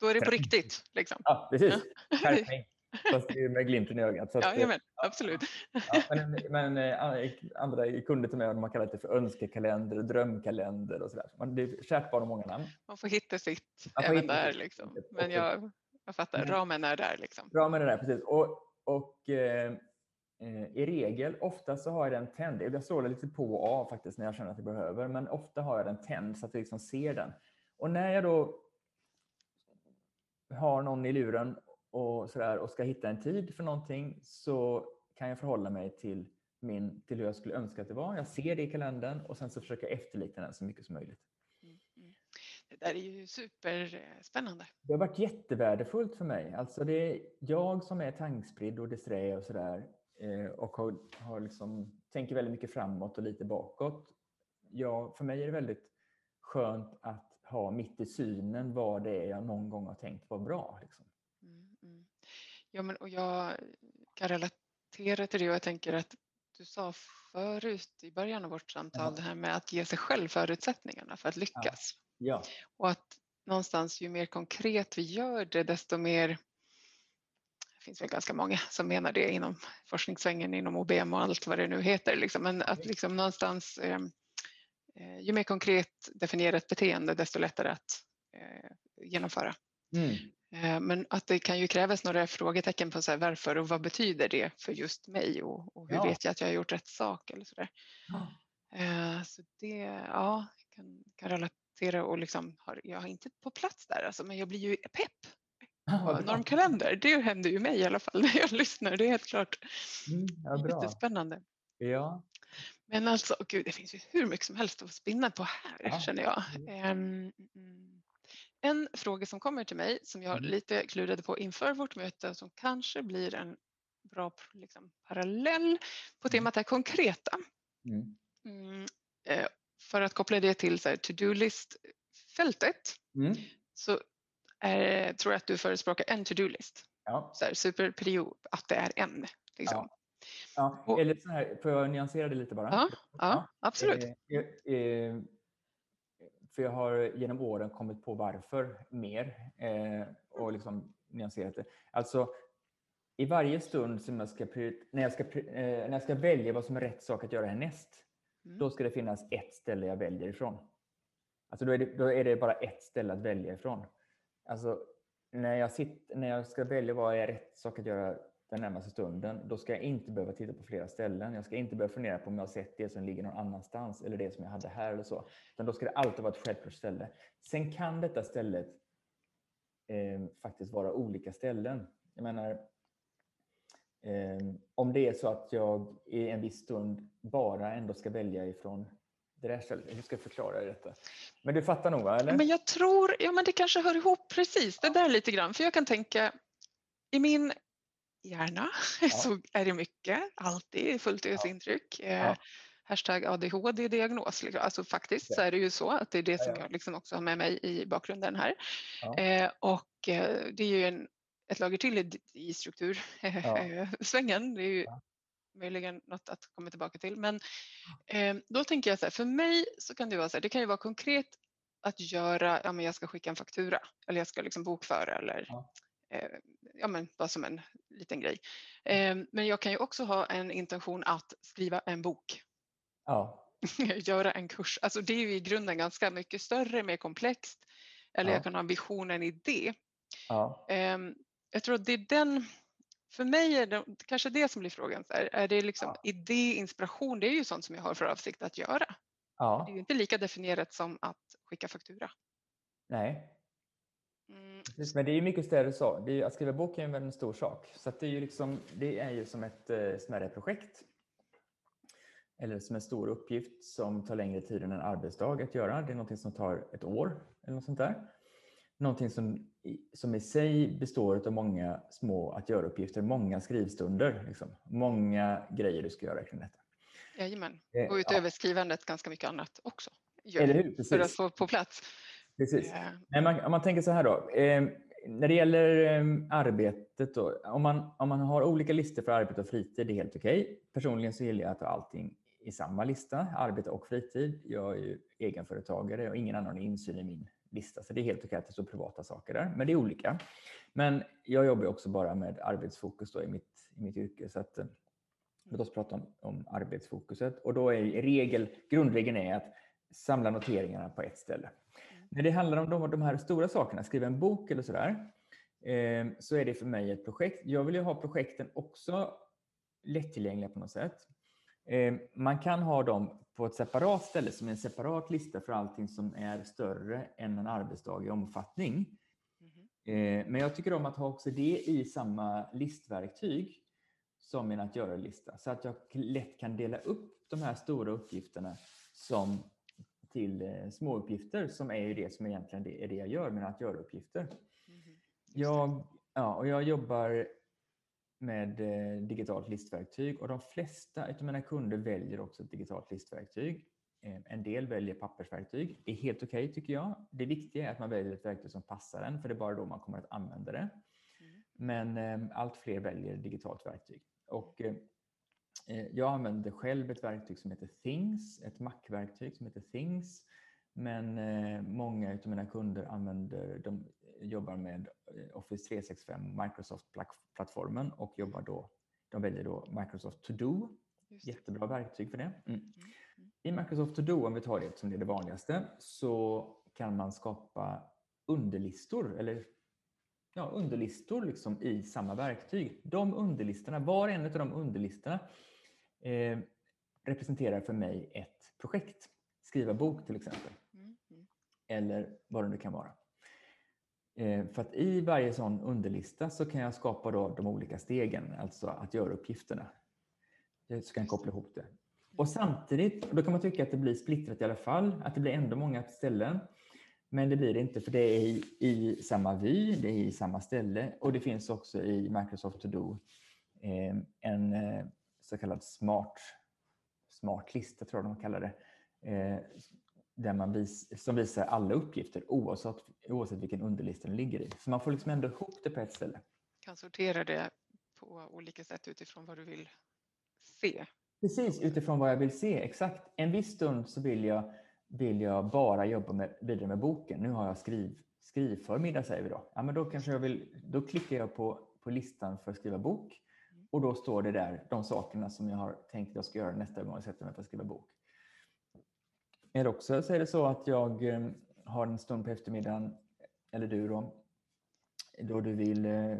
Då är det på riktigt. Liksom. Ja, precis. Skärpning. Fast det är med glimten i ögat. Så att, ja, men, absolut. Ja, men, men eh, andra kunder till mig har kallat det för önskekalender, drömkalender och sådär. Det är kärt barn och många namn. Man får hitta sitt får även hitta där. Liksom. Men jag, jag fattar, ramen är där. Liksom. Ramen är där, precis. Och, och eh, eh i regel, ofta så har jag den tänd. Jag slår lite på och av faktiskt när jag känner att jag behöver, men ofta har jag den tänd så att jag liksom ser den. Och när jag då har någon i luren och, sådär, och ska hitta en tid för någonting så kan jag förhålla mig till, min, till hur jag skulle önska att det var. Jag ser det i kalendern och sen så försöker jag efterlikna den så mycket som möjligt. Mm, mm. Det där är ju superspännande. Det har varit jättevärdefullt för mig. Alltså det är jag som är tankspridd och disträ och sådär eh, och har, har liksom, tänker väldigt mycket framåt och lite bakåt. Ja, för mig är det väldigt skönt att ha mitt i synen vad det är jag någon gång har tänkt var bra. Liksom. Ja, men och jag kan relatera till det och jag tänker att du sa förut i början av vårt samtal ja. det här med att ge sig själv förutsättningarna för att lyckas. Ja. Och att någonstans ju mer konkret vi gör det desto mer det finns väl ganska många som menar det inom forskningssvängen, inom OBM och allt vad det nu heter. Liksom. Men att liksom någonstans, eh, eh, ju mer konkret definierat beteende desto lättare att eh, genomföra. Mm. Eh, men att det kan ju krävas några frågetecken på så här, varför och vad betyder det för just mig och, och hur ja. vet jag att jag har gjort rätt sak eller så där. Ja. Eh, så det, ja, kan, kan relatera och liksom har, jag har inte på plats där alltså, men jag blir ju pepp på normkalender. Det händer ju mig i alla fall *laughs* när jag lyssnar. Det är helt klart mm, ja, jättespännande. Ja. Men alltså, gud, det finns ju hur mycket som helst att spinna på här ja. känner jag. Um, en fråga som kommer till mig som jag lite klurade på inför vårt möte som kanske blir en bra liksom, parallell på temat är konkreta. Mm. Mm, eh, för att koppla det till to-do-list-fältet mm. så är, tror jag att du förespråkar en to-do-list. Ja. superprio, att det är en. Liksom. Ja. ja. Eller så här, får jag nyansera det lite bara? Ja, ja absolut. Eh, eh, för jag har genom åren kommit på varför mer eh, och liksom nyanserat det. Alltså, i varje stund som jag ska, när, jag ska, eh, när jag ska välja vad som är rätt sak att göra härnäst, mm. då ska det finnas ett ställe jag väljer ifrån. Alltså då, är det, då är det bara ett ställe att välja ifrån. Alltså, när, jag sitter, när jag ska välja vad är rätt sak att göra den närmaste stunden, då ska jag inte behöva titta på flera ställen. Jag ska inte behöva fundera på om jag har sett det som ligger någon annanstans eller det som jag hade här eller så. Utan då ska det alltid vara ett självklart ställe. Sen kan detta stället eh, faktiskt vara olika ställen. Jag menar, om det är så att jag i en viss stund bara ändå ska välja ifrån det där stället. Hur ska jag förklara detta? Men du fattar nog va? Eller? Men jag tror, ja men det kanske hör ihop precis det där lite grann. För jag kan tänka i min Gärna, *laughs* ja. så är det mycket, alltid fullt ösintryck. Ja. Eh, hashtag ADHD-diagnos. Liksom. Alltså faktiskt ja. så är det ju så att det är det som jag liksom också har med mig i bakgrunden här. Eh, och eh, det är ju en, ett lager till i, struktursvängen. *laughs* Det är ju möjligen något att komma tillbaka till. Men eh, då tänker jag så här, för mig så kan det vara så här, det kan ju vara konkret att göra, ja men jag ska skicka en faktura eller jag ska liksom bokföra eller Eh, ja, men bara som en liten grej. Eh, men jag kan ju också ha en intention att skriva en bok. Ja. *laughs* Göra en kurs. Alltså det är ju i grunden ganska mycket större, mer komplext. Eller Ja. jag kan ha visionen i det. Ja. Jag tror att det är den, för mig är det kanske det som blir frågan. Så här, är det liksom Ja. idé, inspiration, det är ju sånt som jag har för avsikt att göra. Det ja. är ju inte lika definierat som att skicka faktura. Nej. Mm, Precis, men det är ju mycket större så. Det är att skriva bok är ju en väldigt stor sak. Så att det, är ju liksom, det är ju som ett eh, smärre projekt. Eller som en stor uppgift som tar längre tid än en arbetsdag att göra. Det är någonting som tar ett år eller något sånt där. Någonting som, som i sig består av många små att göra-uppgifter, många skrivstunder. Liksom. Många grejer du ska göra kring detta. jajamän. Eh, Och utöver skrivandet ganska mycket annat också. Gör Eller hur? För att Precis. få på plats. Precis. Eh, Nej, man, om man tänker så här då. Eh, när det gäller eh, arbetet, då, om, man, om man har olika listor för arbete och fritid, det är helt okej. Personligen så gillar jag att ha allting i samma lista, arbete och fritid. Jag är ju egenföretagare och ingen annan har insyn i min lista, så det är helt okej att det står privata saker där. Men det är olika. Men jag jobbar också bara med arbetsfokus i, mitt, i mitt yrke. Så att, eh, låt oss prata om, om arbetsfokuset. Och då är regel, grundregeln är att samla noteringarna på ett ställe. När det handlar om de, de här stora sakerna, skriva en bok eller sådär, eh, så är det för mig ett projekt. Jag vill ju ha projekten också lättillgängliga på något sätt. Eh, man kan ha dem på ett separat ställe som en separat lista för allting som är större än en arbetsdag i omfattning. Eh, Men jag tycker om att ha också det i samma listverktyg som en att göra-lista. Så att jag lätt kan dela upp de här stora uppgifterna som till eh, små uppgifter som är ju det som egentligen är det jag gör, med att göra-uppgifter. Det. Jag, ja, och jag jobbar med eh, digitalt listverktyg och de flesta av mina kunder väljer också ett digitalt listverktyg. Eh, En del väljer pappersverktyg. Det är helt okej tycker jag. Det viktiga är att man väljer ett verktyg som passar en, för det är bara då man kommer att använda det. Mm. Men eh, allt fler väljer digitalt verktyg. Och, jag använder själv ett verktyg som heter Things, ett Mac-verktyg som heter Things. Men eh, många av mina kunder använder, de jobbar med eh, Office 365, Microsoft-plattformen och jobbar då, de väljer då Microsoft To Do. Jättebra verktyg för det. Mm. Mm. I Microsoft To Do, om vi tar det som det är det vanligaste, så kan man skapa underlistor eller ja, underlistor liksom i samma verktyg. De underlistorna, var och en av de underlistorna eh, representerar för mig ett projekt. Skriva bok till exempel eller vad det nu kan vara. Eh, för att i varje sån underlista så kan jag skapa då de olika stegen, alltså att göra uppgifterna. Eh, så kan jag koppla ihop det. Och samtidigt, då kan man tycka att det blir splittrat i alla fall, att det blir ändå många ställen. Men det blir det inte, för det är i, i samma vy, det är i samma ställe och det finns också i Microsoft To Do eh, en så kallad smart, smart lista, tror jag de kallar det, där man vis, som visar alla uppgifter oavsett, oavsett vilken underlista den ligger i. Så man får liksom ändå ihop det på ett ställe. Kan sortera det på olika sätt utifrån vad du vill se. Precis, utifrån vad jag vill se. Exakt. En viss stund så vill jag, vill jag bara jobba med, vidare med boken. Nu har jag skriv, skrivförmiddag säger vi då. Ja, men då, kanske jag vill, då klickar jag på, på listan för att skriva bok och då står det där de sakerna som jag har tänkt att jag ska göra nästa gång jag sätter mig för att skriva bok. Eller också så är det så att jag eh, har en stund på eftermiddagen, eller du då, då du vill eh,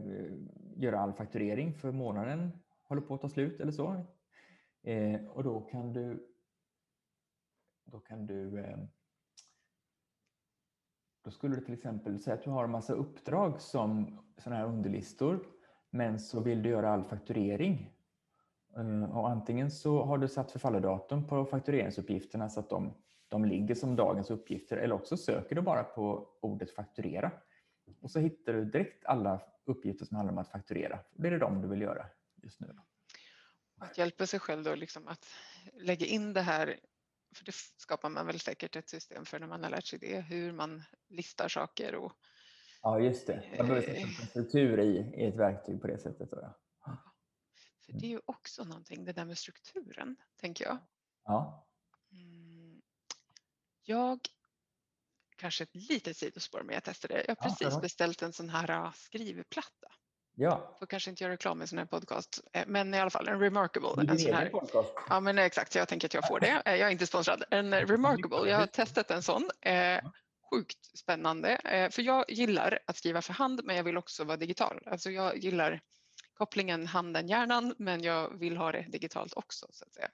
göra all fakturering för månaden håller på att ta slut eller så. Eh, och då kan du då kan du eh, då skulle du till exempel säga att du har en massa uppdrag som sådana här underlistor men så vill du göra all fakturering. Eh, och antingen så har du satt förfallodatum på faktureringsuppgifterna så att de, de ligger som dagens uppgifter eller också söker du bara på ordet fakturera. Och så hittar du direkt alla uppgifter som handlar om att fakturera. Det är de du vill göra just nu. Att hjälpa sig själv då liksom att lägga in det här, för det skapar man väl säkert ett system för när man har lärt sig det, hur man listar saker och Ja, just det. Man behöver sätta en struktur i, i ett verktyg på det sättet. Då, ja. för det är ju också någonting, det där med strukturen, tänker jag. Ja. Jag kanske ett litet sidospår, men jag testade. Jag har Ja, precis förlåt. beställt en sån här äh, skrivplatta. Ja, Får kanske inte göra reklam med en sån här podcast, eh, men i alla fall en Remarkable. En sån här, podcast. ja, men exakt, jag tänker att jag får det. Eh, Jag är inte sponsrad. En eh, Remarkable, jag har testat en sån. Sjukt spännande, för jag gillar att skriva för hand, men jag vill också vara digital. Alltså jag gillar kopplingen handen-hjärnan, men jag vill ha det digitalt också. Så att säga.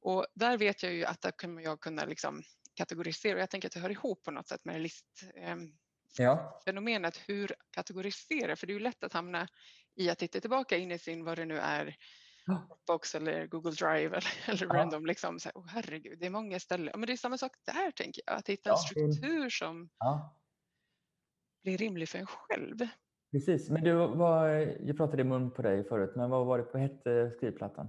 Och där vet jag ju att där kommer jag kunna liksom kategorisera. Jag tänker att det hör ihop på något sätt med listfenomenet. Ja, Hur kategorisera? För det är ju lätt att hamna i att titta tillbaka in i sin, vad det nu är. Dropbox eller Google Drive eller, *laughs* eller Ja. random. Liksom, så här, oh, herregud, det är många ställen. Ja, Men det är samma sak där, tänker jag. Att hitta en Ja, struktur som ja. blir rimlig för en själv. Precis, men du, vad, jag pratade i mun på dig förut, men vad var det på hette skrivplattan?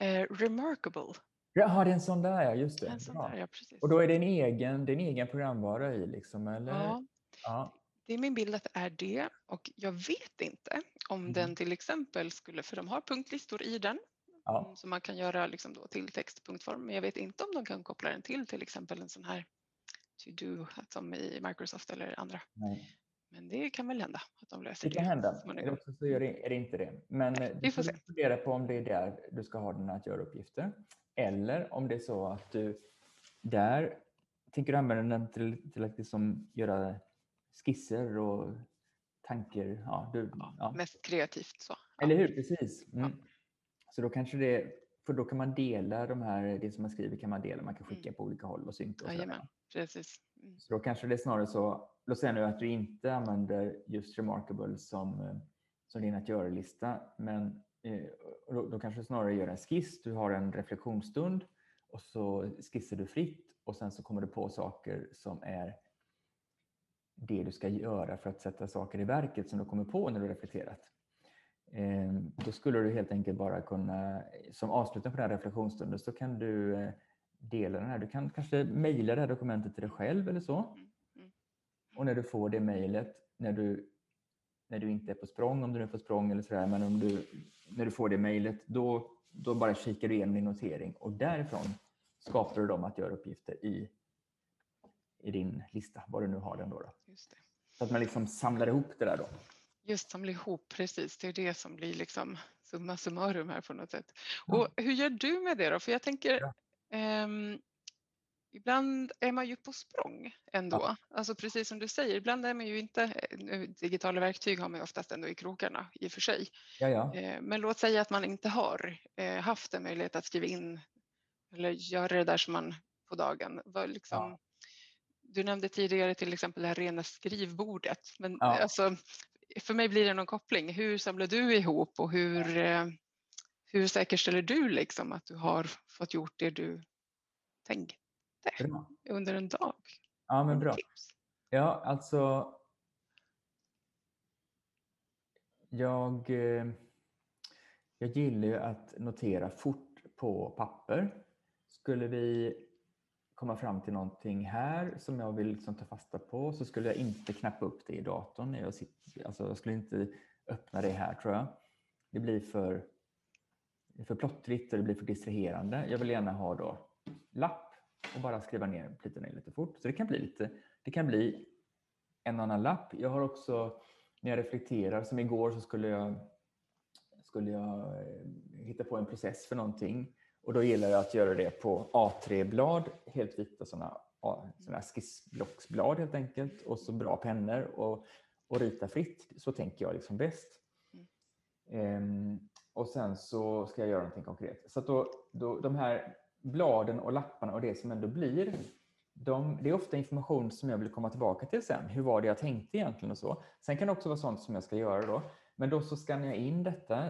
Eh, remarkable. Jaha, det är en sån där ja, just det. En sån där, ja, precis. Och då är det en egen, det en egen programvara i liksom, eller? Ja, Ja. det är min bild att det är det och jag vet inte om Mhm. den till exempel skulle, för de har punktlistor i den Ja. mm, som man kan göra liksom då till textpunktform, men jag vet inte om de kan koppla den till till exempel en sån här to-do som i Microsoft eller andra. Nej. Men det kan väl hända att de löser Det det. kan hända. Eller också så är det, är det inte det. Men Nej, eh, vi får se. fundera på om det är där du ska ha dina att göra-uppgifter. Eller om det är så att du där tänker du använda den till, till att liksom göra skisser och tanker. Ja, du, Ja, ja. Mest kreativt så. Ja. Eller hur? Precis. Mm. Så då kanske det, för då kan man dela de här, det som man skriver kan man dela, man kan skicka på olika håll och synka och. Mm. Jajamän, precis. Mm. Så då kanske det är snarare så, låt säga nu att du inte använder just Remarkable som, eh, som din att göra-lista, men då, då kanske du snarare gör en skiss, du har en reflektionsstund och så skissar du fritt och sen så kommer du på saker som är det du ska göra för att sätta saker i verket som du kommer på när du reflekterat. Eh, Då skulle du helt enkelt bara kunna, som avslutning på den här reflektionsstunden så kan du eh, dela den här. Du kan kanske mejla det här dokumentet till dig själv eller så. Mm, mm. Och när du får det mejlet, när du, när du inte är på språng, om du är på språng eller sådär, men om du, när du får det mejlet, då, då bara kikar du igenom din notering och därifrån skapar du de att göra-uppgifter i, i din lista, var du nu har den då. då. Just det. Så att man liksom samlar ihop det där då. Just samla ihop, precis. Det är det som blir liksom summa summarum här på något sätt. Och hur gör du med det då? För jag tänker, Ja. ehm, ibland är man ju på språng ändå. Alltså precis som du säger, ibland är man ju inte, digitala verktyg har man ju oftast ändå i krokarna i och för sig. Ja, ja. Eh, Men låt säga att man inte har eh, haft en möjlighet att skriva in eller göra det där som man på dagen. Vad liksom, Du nämnde tidigare till exempel det här rena skrivbordet. Men Ja. alltså, för mig blir det någon koppling. Hur samlar du ihop och hur, eh, hur säkerställer du liksom att du har fått gjort det du tänkte Bra. under en dag? Ja, men bra. Ja, alltså. Jag, eh, jag gillar ju att notera fort på papper. Skulle vi komma fram till någonting här som jag vill liksom ta fasta på så skulle jag inte knappa upp det i datorn. när Jag, sitter, alltså jag skulle inte öppna det här tror jag. Det blir för, för plottrigt och det blir för distraherande. Jag vill gärna ha då lapp och bara skriva ner ner lite fort. Så det kan bli lite, det kan bli en annan lapp. Jag har också, när jag reflekterar, som igår så skulle jag, skulle jag eh, hitta på en process för någonting. Och då gillar jag att göra det på A3-blad, helt vita sådana såna skissblocksblad helt enkelt. Och så bra pennor och, och rita fritt. Så tänker jag liksom bäst. Ehm, och sen så ska jag göra någonting konkret. Så då, då, de här bladen och lapparna och det som ändå blir, de, det är ofta information som jag vill komma tillbaka till sen. Hur var det jag tänkte egentligen och så. Sen kan det också vara sånt som jag ska göra då. Men då så skannar jag in detta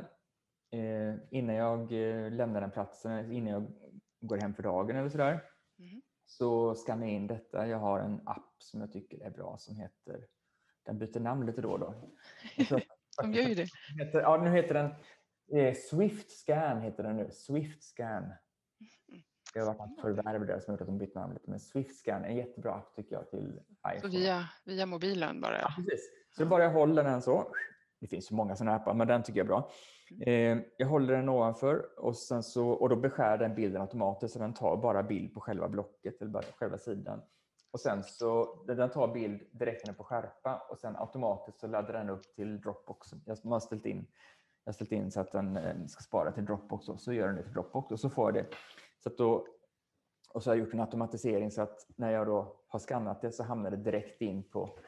eh, innan jag eh, lämnar den platsen, innan jag går hem för dagen eller sådär. Mhm. Så skannar jag in detta. Jag har en app som jag tycker är bra som heter, den byter namn lite då och då. *laughs* De gör ju det. heter, ja, nu heter den eh, Swift Scan. Heter den nu. Swift Scan. Det har varit ett förvärv där som gjort att de bytt namn lite. Men Swift Scan är en jättebra app tycker jag till Så iPhone. via, via mobilen bara. Ja, precis. Så bara jag håller den så. Det finns ju många sådana appar, men den tycker jag är bra. Eh, jag håller den ovanför och, sen så, och då beskär den bilden automatiskt så den tar bara bild på själva blocket eller bara själva sidan. Och sen så, den tar bild direkt på skärpa och sen automatiskt så laddar den upp till Dropbox. Jag har ställt in, jag har ställt in så att den eh, ska spara till Dropbox och så gör den det till Dropbox och så får jag det. Så då, och så har jag gjort en automatisering så att när jag då har skannat det så hamnar det direkt in på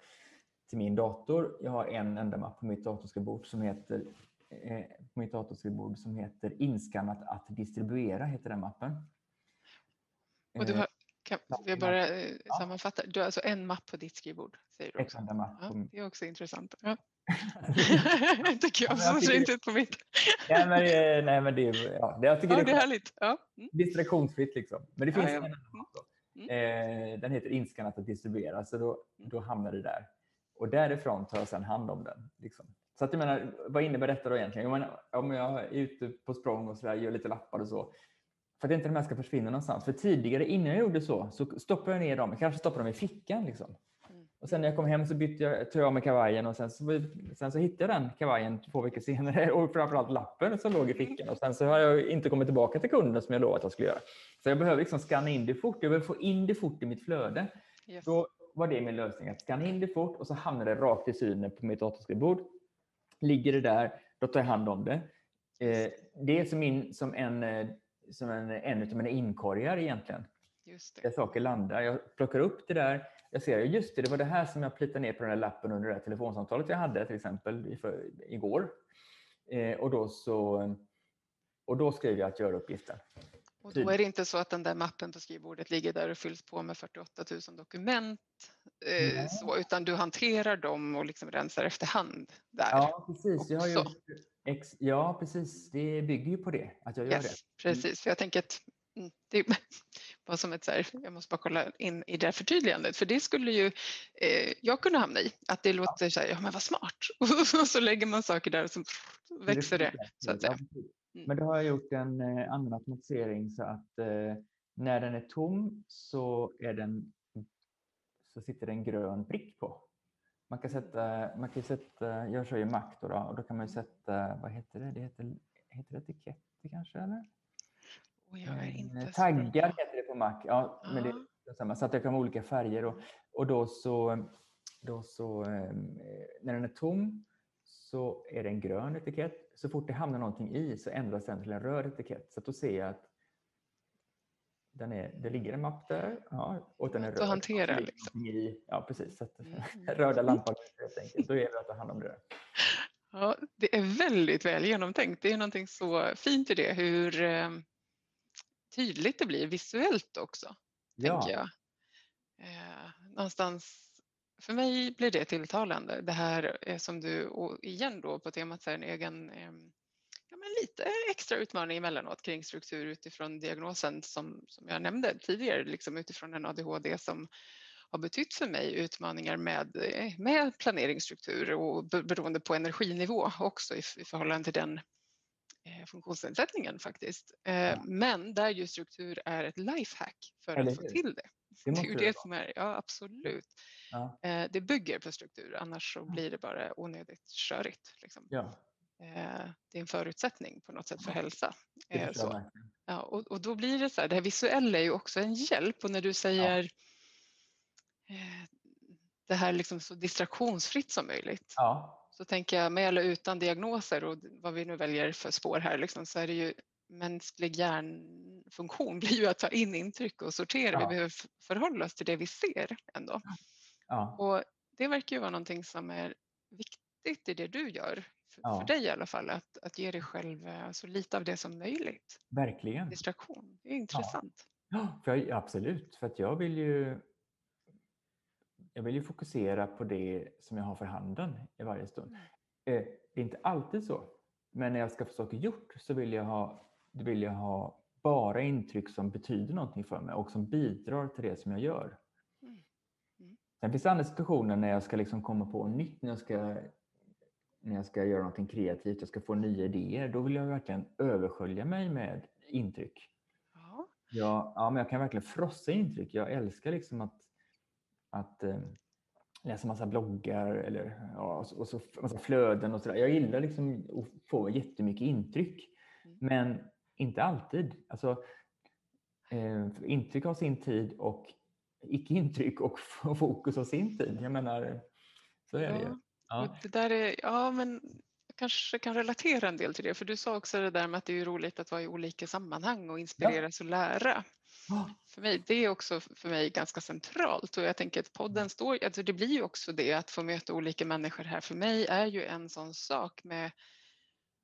till min dator. Jag har en enda mapp på mitt datorskrivbord som heter eh, på mitt datorskrivbord som heter inskannat att distribuera heter den mappen. Och du har, kan jag bara eh, sammanfatta? Du har alltså en mapp på ditt skrivbord? Säger du också. mapp ja, det är också intressant. Ja. *laughs* tycker jag som ser inte ut på mitt. nej, men, nej, men det, ja, det, jag tycker ja, det är härligt. Ja. Mm. Distraktionsfritt liksom. Men det finns ja, en annan mapp. Mm. Eh, den heter inskannat att distribuera, så då, mm. då hamnar det där. Och därifrån tar jag sedan hand om den. Liksom. Så att jag menar, vad innebär detta då egentligen? Jag menar, om jag är ute på språng och så där, gör lite lappar och så, för att inte de här ska försvinna någonstans. För tidigare, innan jag gjorde så, så stoppade jag ner dem. Jag kanske stoppade dem i fickan. Liksom. Mm. Och sen när jag kom hem så bytte jag, tog jag av mig kavajen och sen så, sen så hittade jag den kavajen två veckor senare *laughs* och framförallt lappen som låg i fickan. Och sen så har jag inte kommit tillbaka till kunden som jag lovat att jag skulle göra. Så jag behöver liksom scanna in det fort. Jag behöver få in det fort i mitt flöde. Yes. Då var det min lösning, att scanna in det fort och så hamnar det rakt i synen på mitt datorskrivbord. Ligger det där, då tar jag hand om det. Eh, det är som, in, som en eh, som en, en av mina inkorgar egentligen. Just det. Där saker landar. Jag plockar upp det där. Jag ser, just det, det var det här som jag plitade ner på den här lappen under det här telefonsamtalet jag hade till exempel för, igår. Eh, och, då så, och då skrev jag att göra uppgiften. Och då är det inte så att den där mappen på skrivbordet ligger där och fylls på med 48 000 dokument, eh, så, utan du hanterar dem och liksom rensar efterhand där. Ja, precis. Jag har gjort, Ex ja, precis. Det bygger ju på det, att jag gör yes, det. Mm. Precis, för jag tänker att mm, det var *laughs* som ett så här, jag måste bara kolla in i det här förtydligandet, för det skulle ju eh, jag kunna hamna i, att det låter så här, ja men vad smart, *laughs* och så lägger man saker där och så växer det. Så att säga. Mm. Men då har jag gjort en eh, annan automatisering så att eh, när den är tom så, är den, så sitter det en grön prick på. Man kan sätta, man kan sätta jag kör ju Mac då, då, och då kan man sätta, vad heter det, det heter, heter det etiketter kanske eller? Oh, jag är eh, inte Taggar heter det på Mac, ja, men det är samma, så att jag kan ha olika färger och, och då så, då så ehm, när den är tom så är det en grön etikett. Så fort det hamnar någonting i så ändras den till en röd etikett. Så då ser jag att den är, det ligger en mapp där ja, och den är röd. Att hantera liksom. Ja, precis. Så att, mm. *laughs* röda lampan helt enkelt. Då gäller det att ta hand om det. Ja, det är väldigt väl genomtänkt. Det är någonting så fint i det, hur eh, tydligt det blir visuellt också. Ja. Tänker jag. Eh, någonstans, för mig blir det tilltalande. Det här är som du, och igen då på temat så här, en egen eh, men lite extra utmaning emellanåt kring struktur utifrån diagnosen som, som jag nämnde tidigare, liksom utifrån en ADHD som har betytt för mig utmaningar med, med planeringsstruktur och beroende på energinivå också i, i förhållande till den eh, funktionsnedsättningen faktiskt. Eh, ja. Men där ju struktur är ett lifehack för Eller att få till det. Det, det är ju det, det som är, ja absolut. Ja. Eh, det bygger på struktur, annars så blir det bara onödigt körigt. Liksom. Ja. Eh, det är en förutsättning på något sätt för hälsa. Eh, så. Ja, och, och, då blir det så här, det här visuella är ju också en hjälp och när du säger ja. Eh, det här liksom så distraktionsfritt som möjligt. Ja. Så tänker jag med eller utan diagnoser och vad vi nu väljer för spår här liksom, så är det ju mänsklig hjärnfunktion *laughs* blir ju att ta in intryck och sortera. Vi behöver förhålla oss till det vi ser ändå. Och det verkar ju vara någonting som är viktigt i det du gör för, ja. för dig i alla fall, att, att ge dig själv eh, så lite av det som möjligt. Verkligen. Distraktion, det är intressant. Ja, för jag, absolut. För att jag vill ju jag vill ju fokusera på det som jag har för handen i varje stund. Mm. Eh, det är inte alltid så. Men när jag ska få saker gjort så vill jag ha, vill jag ha bara intryck som betyder någonting för mig och som bidrar till det som jag gör. Mm. Mm. Sen finns det andra situationer när jag ska liksom komma på nytt, när jag ska när jag ska göra någonting kreativt, jag ska få nya idéer, då vill jag verkligen överskölja mig med intryck. Ja. Jag, ja, men jag kan verkligen frossa intryck. Jag älskar liksom att, att eh, läsa massa bloggar eller, ja, och så massa flöden och sådär. Jag gillar liksom att få jättemycket intryck. Mm. Men inte alltid. Alltså, eh, intryck har sin tid och icke-intryck och *laughs* fokus av sin tid. Jag menar, så är det ju. Ja. Det där är, ja men jag kanske kan relatera en del till det, för du sa också det där med att det är roligt att vara i olika sammanhang och inspireras ja. och lära. För mig, det är också för mig ganska centralt och jag tänker att podden står, alltså det blir ju också det att få möta olika människor här för mig är ju en sån sak med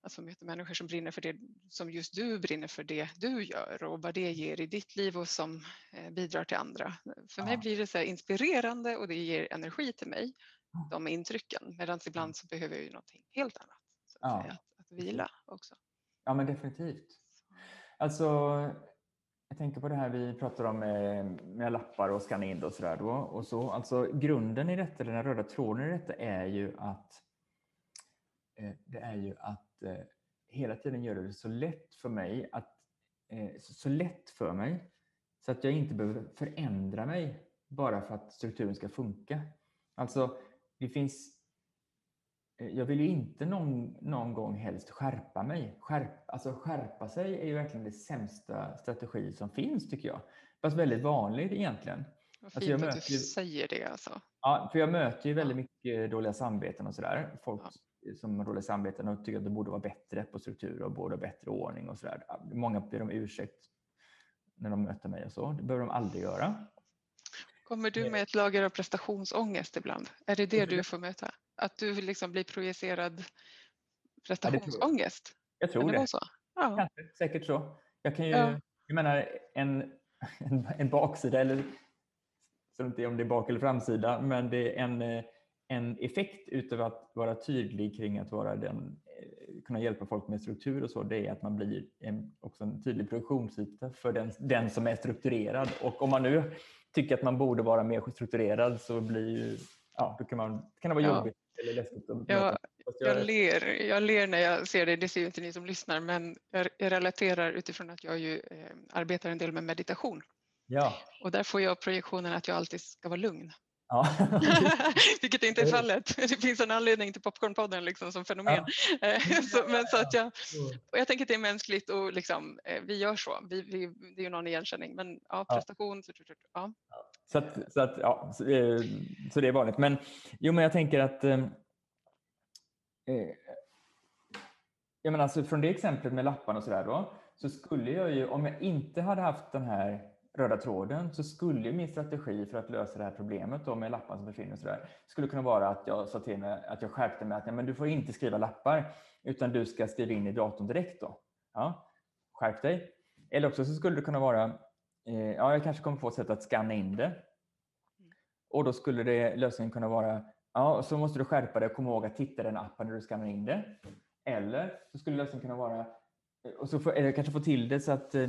att få möta människor som brinner för det som just du brinner för det du gör och vad det ger i ditt liv och som eh, bidrar till andra. För ja. mig blir det så inspirerande och det ger energi till mig, de intrycken, medan ibland så behöver jag ju någonting helt annat. Så att, ja. säga, att, att vila också. Ja men definitivt. Alltså jag tänker på det här vi pratar om med, med lappar och scanna in och sådär då. Och så. Alltså, grunden i detta, den röda tråden i detta är ju att eh, det är ju att eh, hela tiden göra det så lätt för mig att eh, så, så, lätt för mig så att jag inte behöver förändra mig bara för att strukturen ska funka. Alltså, det finns Eh, jag vill ju inte någon, någon gång helst skärpa mig. Skärp, alltså skärpa sig är ju verkligen det sämsta strategi som finns tycker jag. Fast väldigt vanligt egentligen. Vad alltså, fint alltså att du ju, säger det alltså. Ja, för jag möter ju väldigt mycket dåliga samveten och sådär. Folk ja. som har dåliga samveten och tycker att de borde vara bättre på struktur och borde ha bättre ordning och sådär. Många ber om ursäkt när de möter mig och så. Det behöver de aldrig göra. Kommer du med ett lager av prestationsångest ibland? Är det det du får möta? Att du liksom blir projicerad prestationsångest? jag. tror det. Så? Ja. Kanske, säkert så. Jag kan ju, ja. jag menar en, *laughs* en, en baksida eller så inte om det är bak eller framsida, men det är en, en effekt utav att vara tydlig kring att vara den, eh, kunna hjälpa folk med struktur och så, det är att man blir en, också en tydlig produktionsyta för den, den som är strukturerad. Och om man nu tycker att man borde vara mer strukturerad så blir ju, ja, då kan, man, kan det vara ja. jobbigt eller läskigt. Att jag, jag, ler, jag ler när jag ser det, det ser ju inte ni som lyssnar, men jag, jag relaterar utifrån att jag ju eh, arbetar en del med meditation. Ja. Och där får jag projektionen att jag alltid ska vara lugn. Ja. *laughs* Vilket inte är fallet. Det finns en anledning till Popcornpodden liksom som fenomen. Ja. *laughs* Eh, så, men så att jag, och jag tänker att det är mänskligt och liksom, eh, vi gör så. Vi, vi, det är ju någon igenkänning men ja, prestation. Så, ja. Så, att, så, att, ja, så, eh, så, det är vanligt. Men, jo, men jag tänker att eh, jag menar, alltså, från det exemplet med lapparna och sådär då så skulle jag ju om jag inte hade haft den här röda tråden så skulle min strategi för att lösa det här problemet då med lappar som försvinner och sådär skulle kunna vara att jag sa till mig att jag skärpte mig att ja, men du får inte skriva lappar utan du ska skriva in i datorn direkt då. Ja, skärp dig. Eller också så skulle det kunna vara eh, ja, jag kanske kommer få ett sätt att scanna in det. Och då skulle det, lösningen kunna vara ja, så måste du skärpa dig och komma ihåg att titta den appen när du scannar in det. Eller så skulle lösningen kunna vara och så får, eller kanske få till det så att eh,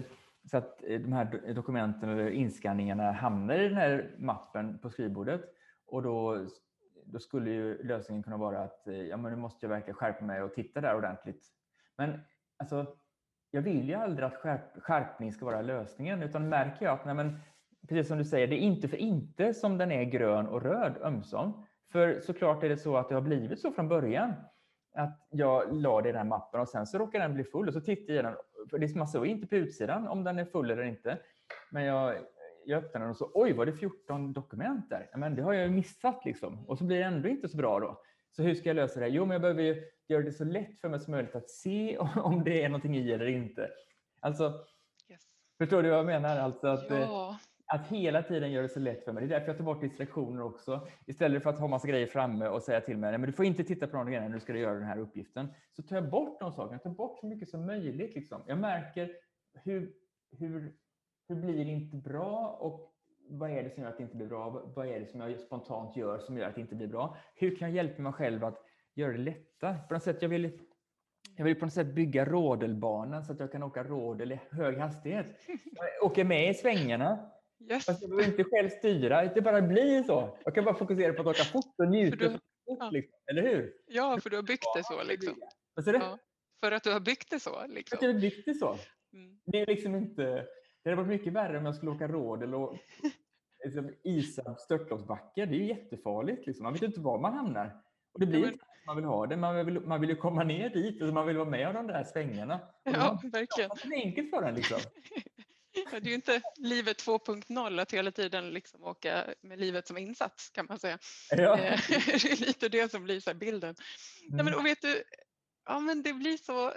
så att eh, de här dokumenten eller inskanningarna hamnar i den här mappen på skrivbordet. Och då, då skulle ju lösningen kunna vara att eh, ja, men nu måste jag verkligen skärpa mig och titta där ordentligt. Men alltså, jag vill ju aldrig att skärp, skärpning ska vara lösningen, utan märker jag att nej, men, precis som du säger, det är inte för inte som den är grön och röd ömsom. För såklart är det så att det har blivit så från början att jag la det i den här mappen och sen så råkar den bli full och så tittar jag i den. För det, man såg inte på utsidan om den är full eller inte. Men jag, jag öppnar den och så oj, var det 14 dokument där? Men det har jag ju missat liksom. Och så blir det ändå inte så bra då. Så hur ska jag lösa det? Jo, men jag behöver ju göra det så lätt för mig som möjligt att se *laughs* om det är någonting i eller inte. Alltså, yes. förstår du vad jag menar? Alltså att, eh, ja att hela tiden göra det så lätt för mig. Det är därför jag tar bort distraktioner också. Istället för att ha massa grejer framme och säga till mig, men du får inte titta på de grejerna när du ska göra den här uppgiften. Så tar jag bort de sakerna, tar bort så mycket som möjligt. Liksom. Jag märker hur, hur, hur blir det inte bra och vad är det som gör att det inte blir bra? Vad är det som jag spontant gör som gör att det inte blir bra? Hur kan jag hjälpa mig själv att göra det lättare? På något sätt, jag vill jag vill på något sätt bygga rodelbanan så att jag kan åka rodel i hög hastighet. Jag *laughs* åker med i svängarna Yes. Fast jag behöver inte själv styra, det bara blir så. Jag kan bara fokusera på att åka fort och njuta. Du, fort, ja. liksom. Eller hur? Ja, för du har byggt det så. Liksom. Vad säger du? Ja, för att du har byggt det så. Liksom. För att jag har byggt det så. Mm. Det är liksom inte... Det hade varit mycket värre om jag skulle åka råd eller *laughs* liksom, isa störtloppsbacke. Det är ju jättefarligt. Liksom. Man vet inte var man hamnar. Och det blir ja, men... inte man vill ha det. Man vill, man vill ju komma ner dit och man vill vara med om de där svängarna. Ja, verkligen. Det är enkelt för en liksom. *laughs* Det är ju inte livet 2.0 att hela tiden liksom åka med livet som insats kan man säga. Ja. Eh, *laughs* det är lite det som blir bilden. Ja, men, Mm. och vet du, ja, men det blir så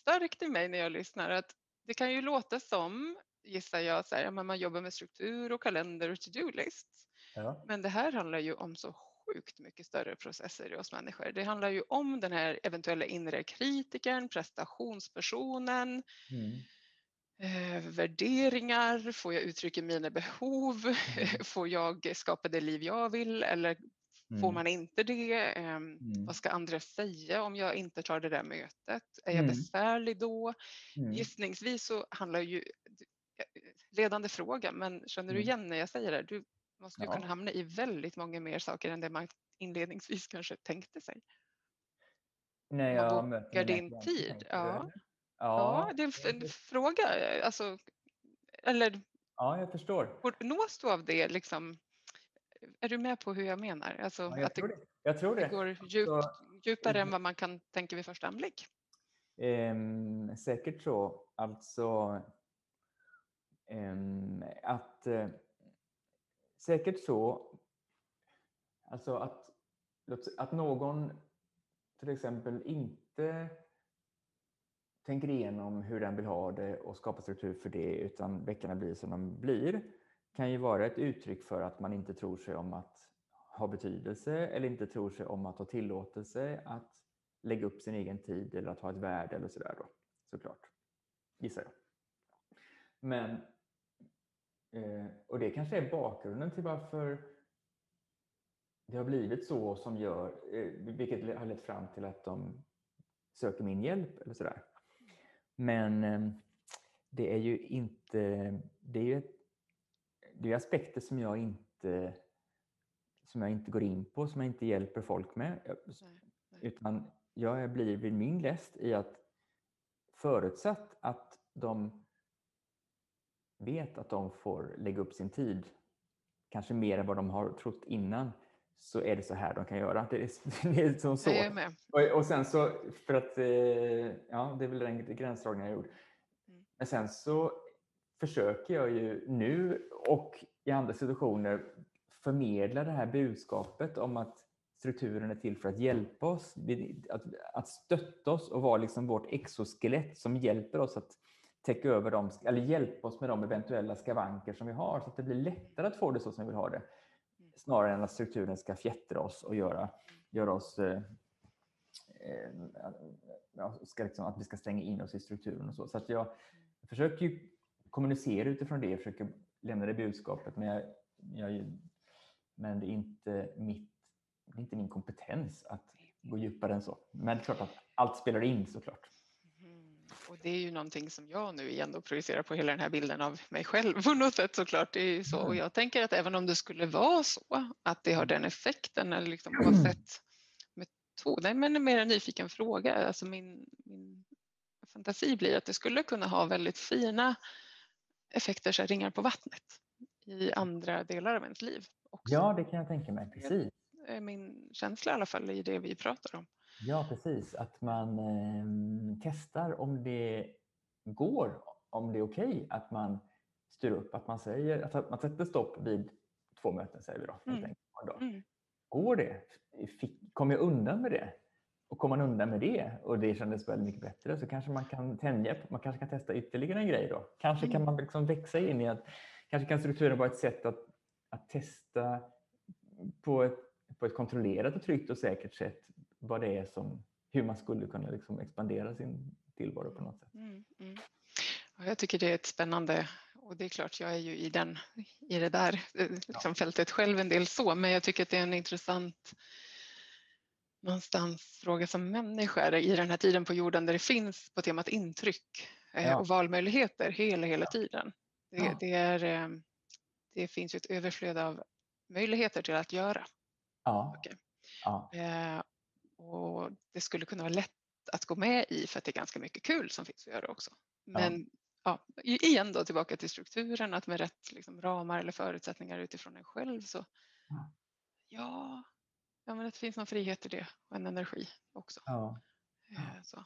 starkt i mig när jag lyssnar att det kan ju låta som, gissar jag, så här, man jobbar med struktur och kalender och to-do-lists. Ja. Men det här handlar ju om så sjukt mycket större processer i oss människor. Det handlar ju om den här eventuella inre kritikern, prestationspersonen, Mm. Eh, värderingar, får jag uttrycka mina behov, Mm. *laughs* får jag skapa det liv jag vill eller får Mm. man inte det? Ehm, Mm. Vad ska andra säga om jag inte tar det där mötet? Är jag Mm. besvärlig då? Mm. Gissningsvis så handlar ju ledande fråga, men känner du igen när jag säger det? Du måste ju Ja. kunna hamna i väldigt många mer saker än det man inledningsvis kanske tänkte sig. När Man jag möter bokar din tid, ja. Ja, Ja, det är en fråga. Alltså, eller ja, jag förstår. nås du av det? Liksom, är du med på hur jag menar? Alltså, Ja, jag, att tror det, det. jag tror det det. går djupt, Så- djupare än vad man kan tänka vid första anblick. Ehm, säkert så. Alltså ehm, att eh, säkert så. Alltså att, att någon till exempel inte tänker igenom hur den vill ha det och skapar struktur för det utan veckorna blir som de blir kan ju vara ett uttryck för att man inte tror sig om att ha betydelse eller inte tror sig om att ha tillåtelse att lägga upp sin egen tid eller att ha ett värde eller sådär då, såklart. Gissar jag. Men, eh, och det kanske är bakgrunden till varför det har blivit så som gör, eh, vilket har lett fram till att de söker min hjälp eller sådär. Men eh, det är ju inte, det är ju det är aspekter som jag inte som jag inte går in på, som jag inte hjälper folk med. Nej, nej. Utan jag blir vid min läst i att förutsatt att de vet att de får lägga upp sin tid, kanske mer än vad de har trott innan, så är det så här de kan göra. Det är, *laughs* det är som så. Och, och sen så, för att, eh, ja det är väl den gränsdragningen jag gjorde. Mm. Men sen så försöker jag ju nu och i andra situationer förmedla det här budskapet om att strukturen är till för att hjälpa oss, att, att stötta oss och vara liksom vårt exoskelett som hjälper oss att täcka över dem, eller hjälpa oss med de eventuella skavanker som vi har så att det blir lättare att få det så som vi vill ha det. Snarare än att strukturen ska fjättra oss och göra, göra oss eh, eh, eh, ska liksom, att vi ska stänga in oss i strukturen och så. Så att jag försöker ju kommunicera utifrån det, försöker lämna det budskapet. Men, jag, jag, men det, är inte mitt, det är inte min kompetens att gå djupare än så. Men det är klart att allt spelar in såklart. Mm. Och det är ju någonting som jag nu igen då projicerar på hela den här bilden av mig själv på något sätt såklart. Det är ju så. Och Mm. jag tänker att även om det skulle vara så att det har den effekten eller liksom oavsett metod. Nej, men en mer nyfiken fråga. Alltså min, min fantasi blir att det skulle kunna ha väldigt fina effekter, så ringar på vattnet i andra delar av ens liv. Också. Ja, det kan jag tänka mig. Precis. Min känsla i alla fall i det vi pratar om. Ja, precis. Att man eh, testar om det går, om det är okej att man styr upp, att man säger att man sätter stopp vid två möten säger vi då. Mm. dag. Mm. Går det? Fick, kom jag undan med det? Och kom man undan med det och det kändes väldigt mycket bättre så kanske man kan tänja man kanske kan testa ytterligare en grej då. Kanske kan Mm. man liksom växa in i att, kanske kan strukturen vara ett sätt att, att testa på ett, på ett kontrollerat och tryggt och säkert sätt vad det är som, hur man skulle kunna liksom expandera sin tillvaro på något sätt. Mm, mm. Ja, jag tycker det är ett spännande och det är klart jag är ju i, den, i det där eh, liksom fältet själv en del så men jag tycker att det är en intressant någonstans fråga som människa i den här tiden på jorden där det finns på temat intryck eh, Ja. och valmöjligheter hela hela tiden. Det, Ja. det, är, eh, det finns ju ett överflöd av möjligheter till att göra. Ja. Okej. ja. Eh, och det skulle kunna vara lätt att gå med i för att det är ganska mycket kul som finns att göra också. Men ja. i- igen då tillbaka till strukturen, att med rätt liksom, ramar eller förutsättningar utifrån en själv så Ja. ja, ja men det finns någon frihet i det och en energi också. ja. Eh, så.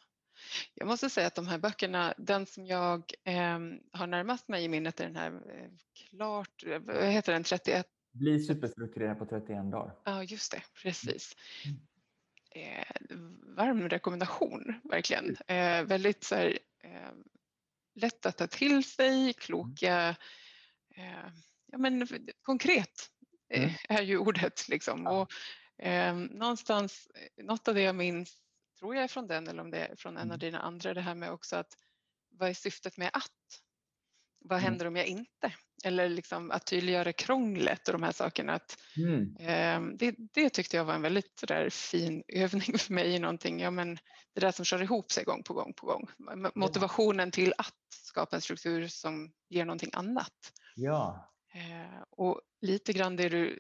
Jag måste säga att de här böckerna, den som jag eh, har närmast mig i minnet är den här eh, klart, vad heter den, 31? Bli superstrukturerad på 31 dagar. Ja, just det, precis. Eh, varm rekommendation, verkligen. Eh, väldigt så här, eh, lätt att ta till sig, kloka, eh, ja men konkret mm. är ju ordet liksom. Och, eh, någonstans, något av det jag minns, tror jag är från den eller om det är från en av mm. dina andra, det här med också att vad är syftet med att? Vad mm. händer om jag inte? Eller liksom att tydliggöra krånglet och de här sakerna. Att, mm. eh, det, det, tyckte jag var en väldigt där, fin *laughs* övning för mig i någonting. Ja, men det där som kör ihop sig gång på gång på gång. Motivationen till att skapa en struktur som ger någonting annat. Ja. Eh, och lite grann det du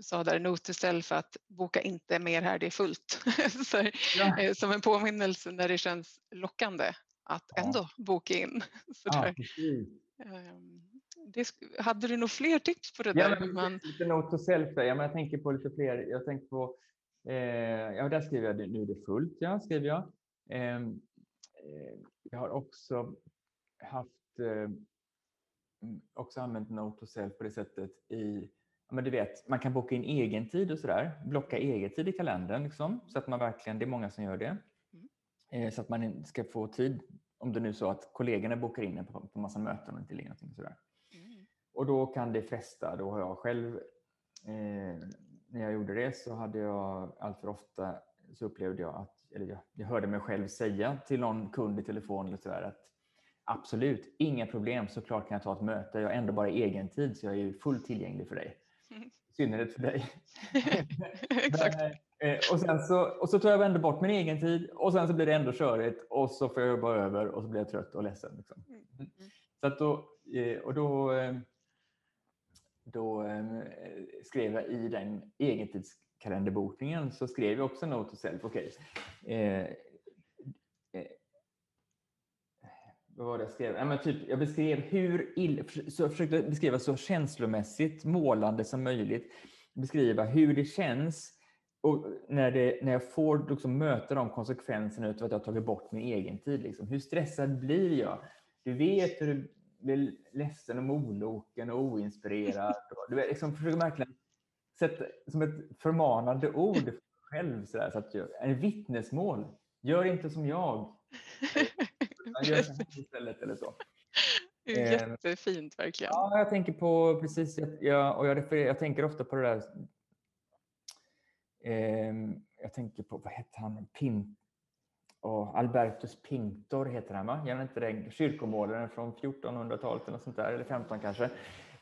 sa där, note to self, att boka inte mer här, det är fullt. *laughs* Så, ja. eh, som en påminnelse när det känns lockande att ändå ja. boka in. *laughs* Så ja, det, hade du nog fler tips på det ja, där? Men, man... Lite note to self där. Ja, men jag tänker på lite fler. Jag tänker på, eh, ja där skriver jag nu är det fullt, ja, skriver jag. Ehm, eh, jag har också haft eh, också använt Note to Self på det sättet i men du vet, man kan boka in egen tid och sådär. Blocka egen tid i kalendern liksom, så att man verkligen, det är många som gör det. Mm. Eh, så att man ska få tid, om det nu är så att kollegorna bokar in en på, på massa möten och inte ligger någonting sådär. Mm. Och då kan det fresta, då har jag själv, eh, när jag gjorde det så hade jag allt för ofta så upplevde jag att, eller jag, jag hörde mig själv säga till någon kund i telefon eller sådär att Absolut, inga problem. Såklart kan jag ta ett möte. Jag har ändå bara egen tid så jag är fullt tillgänglig för dig. *laughs* I synnerhet för dig. *laughs* Exakt. Eh, och, sen så, och så tar jag ändå bort min egen tid och sen så blir det ändå körigt och så får jag jobba över och så blir jag trött och ledsen. Liksom. Mm. mm. Så att då, eh, och då, eh, då ehm, skrev jag i den egentidskalenderbokningen så skrev jag också Note to Self. Okay eh, eh, vad var det jag skrev? Ja, men typ, jag beskrev hur illa, så jag försökte beskriva så känslomässigt målande som möjligt. Beskriva hur det känns och när, det, när jag får liksom möta de konsekvenserna av att jag har tagit bort min egen tid. Liksom. Hur stressad blir jag? Du vet hur blir ledsen och moloken och oinspirerad. Du vet, liksom, försöker verkligen sätta som ett förmanande ord för själv. Så, där, så att en vittnesmål. Gör inte som jag. Gör så här *laughs* istället eller så. Det är eh, jättefint verkligen. Ja, jag tänker på precis, jag, och jag, jag tänker ofta på det där. Eh, jag tänker på, vad heter han, Pin, oh, Albertus Pintor heter han va? Gör inte det, kyrkomålaren från 1400-talet eller sånt där, eller 15 kanske.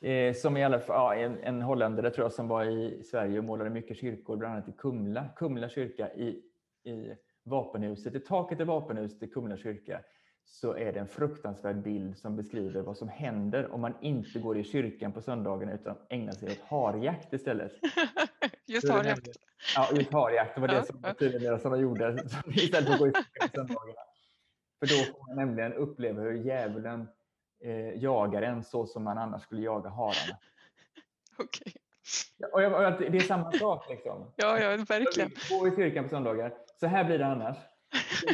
Eh, som i alla fall, ja, en, en holländare tror jag som var i Sverige och målade mycket kyrkor, bland annat i Kumla, Kumla kyrka i, i vapenhuset, i taket i vapenhuset i Kumla kyrka så är det en fruktansvärd bild som beskriver vad som händer om man inte går i kyrkan på söndagen utan ägnar sig åt harjakt istället. *laughs* Just harjakt. Ja, just harjakt. Det var det som *laughs* som man gjorde istället för att gå i kyrkan på söndagarna. För då får man nämligen uppleva hur djävulen eh, jagar en så som man annars skulle jaga hararna. *laughs* Okej. Och jag, och det är samma sak. Liksom. Ja, ja, verkligen. Gå i kyrkan på söndagar. Så här blir det annars.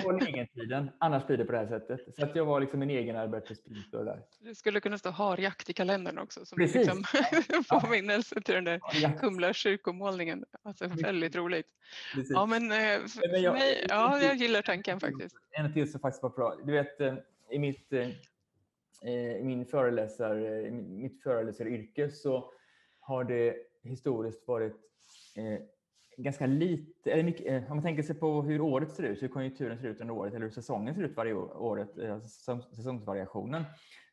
Håll egen annars blir det på det här sättet. Så att jag var liksom min egen Albertus Pinto där. Det skulle kunna stå harjakt i kalendern också som Precis. liksom ja. *laughs* påminnelse till den där ja. Kumla kyrkomålningen. Alltså väldigt roligt. Precis. Ja, men, eh, men jag, mig, ja, jag gillar tanken faktiskt. En till som faktiskt var bra. Du vet, eh, i mitt, eh, i min föreläsar, mitt föreläsaryrke så har det historiskt varit ganska lite, eller mycket, eh, om man tänker sig på hur året ser ut, hur konjunkturen ser ut under året eller hur säsongen ser ut varje året, eh, säsongsvariationen,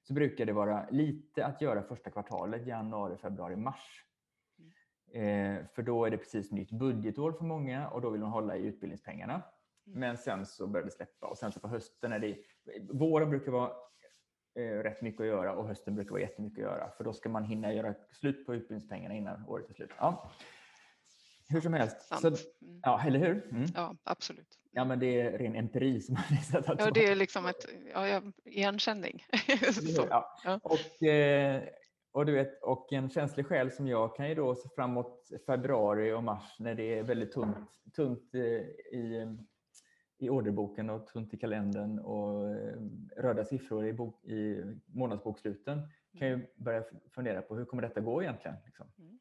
så brukar det vara lite att göra första kvartalet, januari, februari, mars. Eh, för då är det precis nytt budgetår för många och då vill de hålla i utbildningspengarna. Mm. Men sen så börjar det släppa och sen så på hösten är det, våren brukar vara eh, rätt mycket att göra och hösten brukar vara jättemycket att göra för då ska man hinna göra slut på utbildningspengarna innan året är slut. Ja. Hur som helst. Så, mm. ja, eller hur? Mm. Ja, absolut. Ja, men det är ren empiri som har *laughs* visat att... Ja, det är liksom ett ja, igenkänning. *laughs* ja. ja. Och, eh, och, du vet, och en känslig själ som jag kan ju då se framåt februari och mars när det är väldigt tungt, tungt eh, i, i orderboken och tunt i kalendern och eh, röda siffror i, bok, i månadsboksluten kan ju börja fundera på hur kommer detta gå egentligen? Liksom. Mm.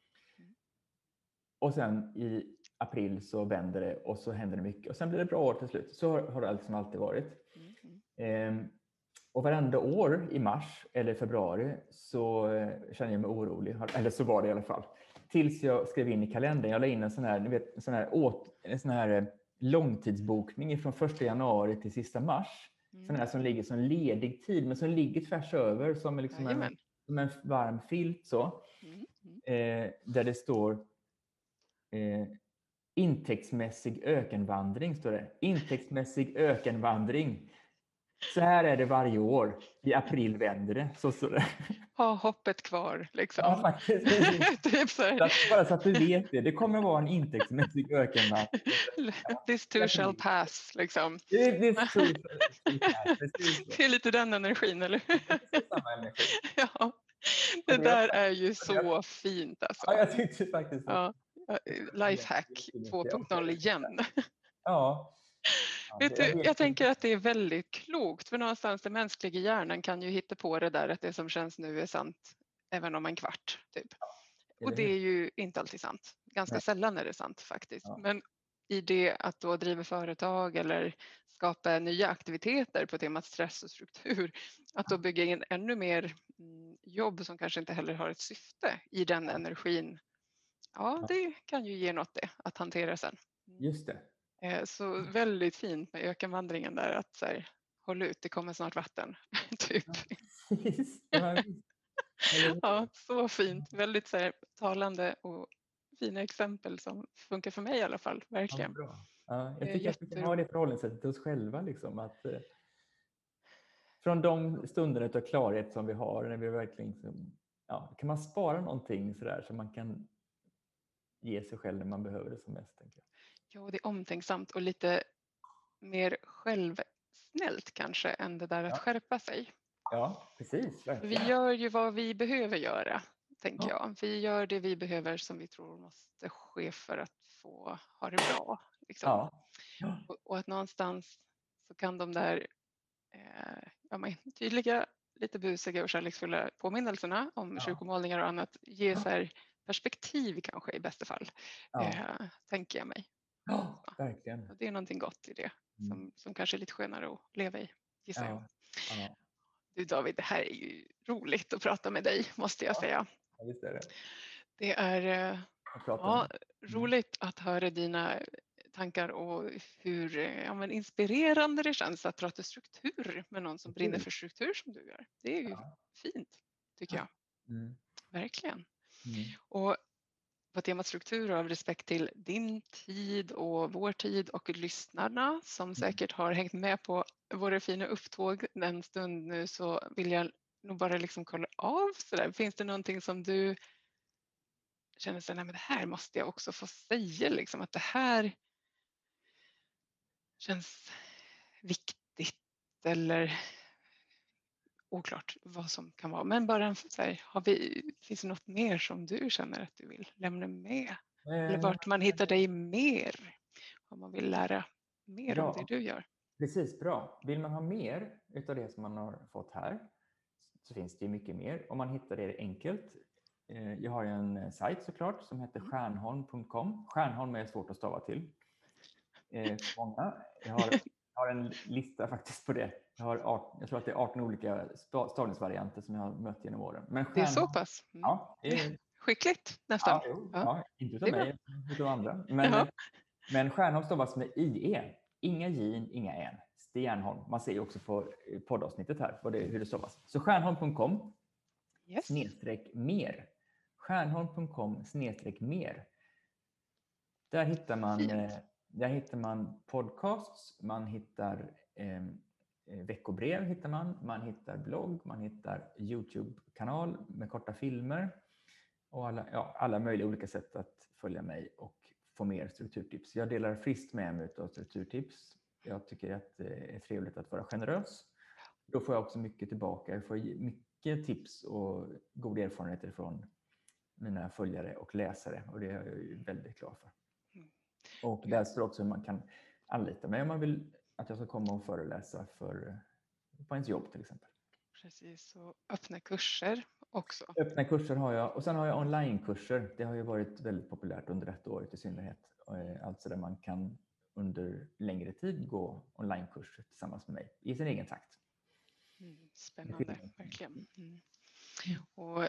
Mm. Och sen i april så vänder det och så händer det mycket och sen blir det bra år till slut. Så har, det liksom alltid varit. Mm. Mm. Eh, och varenda år i mars eller februari så eh, känner jag mig orolig, eller så var det i alla fall. Tills jag skrev in i kalendern, jag la in en sån här, ni vet, en sån här, åt, en sån här eh, långtidsbokning från 1 januari till sista mars. Mm. Sån här som ligger som ledig tid, men som ligger tvärs över som, liksom en, som en varm filt. Så, Mm. Mm. eh, där det står eh, intäktsmässig ökenvandring. Står det. Intäktsmässig ökenvandring. Så här är det varje år. I april vänder det. Så står det. Ha hoppet kvar liksom. Ja, faktiskt. *laughs* typ så här, Bara så att du vet det. Det kommer vara en intäktsmässig ökenvandring. *laughs* This too shall pass liksom. Är så. Precis så. Det är lite den energin, eller hur? Precis samma energi. *laughs* Ja. det där är ju så fint alltså. Ja, jag tyckte faktiskt det. Ja. Lifehack 2.0 igen. Ja. *laughs* Ja, du, jag tänker att det är väldigt klokt för någonstans den mänskliga hjärnan kan ju hitta på det där att det som känns nu är sant även om en kvart. Typ. Och det är ju inte alltid sant. Ganska Nej. sällan är det sant faktiskt. Ja. Men i det att då driva företag eller skapa nya aktiviteter på temat stress och struktur, att då bygga in ännu mer mm, jobb som kanske inte heller har ett syfte i den energin. Ja, Ja. det kan ju ge något det att hantera sen. Just det. Eh, Så väldigt fint med ökenvandringen där att så här, håll ut, det kommer snart vatten. *laughs* typ. Ja? Ja, så fint. Väldigt så här, talande och fina exempel som funkar för mig i alla fall. Ja, Verkligen. bra. Ja, Det jag är tycker att vi kan ha det förhållningssättet till oss själva. Liksom, att, eh, från de stunderna av klarhet som vi har, när vi verkligen liksom, ja, kan man spara någonting så man kan ge sig själv när man behöver det som mest. Tänker jag. Ja, det är omtänksamt och lite mer självsnällt kanske än det där att Ja. skärpa sig. Ja, precis. Vi verkligen. gör ju vad vi behöver göra, tänker Ja. jag. Vi gör det vi behöver som vi tror måste ske för att få ha det bra. Liksom. Ja. Ja. Och, och att någonstans så kan de där eh, ja, men, tydliga, lite busiga och kärleksfulla påminnelserna om Ja. kyrkomålningar och annat ge så här perspektiv kanske i bästa fall, Ja. eh, tänker jag mig. ja, verkligen. Och det är någonting gott i det Mm. som, som kanske är lite skönare att leva i, gissar jag. Ja. Ja, Du David, det här är ju roligt att prata med dig, måste jag Ja. säga. ja, visst är det. Det är eh, ja, det. roligt att höra dina tankar och hur ja, men inspirerande det känns att prata struktur med någon som brinner Precis. för struktur som du gör. Det är ju Ja. fint, tycker jag. Mm. Verkligen. Mm. Och på temat struktur av respekt till din tid och vår tid och lyssnarna som säkert har hängt med på våra fina upptåg en stund nu så vill jag nog bara liksom kolla av sådär. Finns det någonting som du känner så här, nej men det här måste jag också få säga liksom att det här känns viktigt eller oklart vad som kan vara. Men bara en så här, har vi, finns det något mer som du känner att du vill lämna med? Eller Eh, vart man hittar dig mer? Om man vill lära mer om Ja. det du gör. Precis, bra. Vill man ha mer utav det som man har fått här så finns det ju mycket mer. Om man hittar det enkelt. eh, Jag har en eh, sajt såklart som heter Mm. stjärnholm.com. Stjärnholm är svårt att stava till. Eh, många. Jag har, *laughs* har en lista faktiskt på det. Jag, har art, jag tror att det är 18 olika sta- stavningsvarianter som jag har mött genom åren. Men Det är så pass mm. Ja, är, *laughs* skickligt nästan. ja, jo, Ja. ja, inte utav mig, utan andra. Men, Jaha. men Stjärnholm stavas med IE. Inga J, inga N. Stjärnholm. Man ser ju också på eh, poddavsnittet här vad det, hur det stavas. Så stjärnholm.com Yes. snedstreck mer. Stjärnholm.com snedstreck mer. Där hittar man Fint. *laughs* där hittar man podcasts, man hittar eh, eh, veckobrev, hittar man, man hittar blogg, man hittar Youtube-kanal med korta filmer och alla, ja, alla möjliga olika sätt att följa mig och få mer strukturtips. Jag delar friskt med mig av strukturtips. Jag tycker att det är trevligt att vara generös. Då får jag också mycket tillbaka. Jag får mycket tips och goda erfarenheter från mina följare och läsare och det är jag ju väldigt glad för. Och där står också hur man kan anlita mig om man vill att jag ska komma och föreläsa för, på ens jobb till exempel. Precis, och öppna kurser också. Öppna kurser har jag och sen har jag onlinekurser. Det har ju varit väldigt populärt under detta året i synnerhet. Alltså där man kan under längre tid gå onlinekurser tillsammans med mig i sin egen takt. Mm, spännande, verkligen. Mm. Och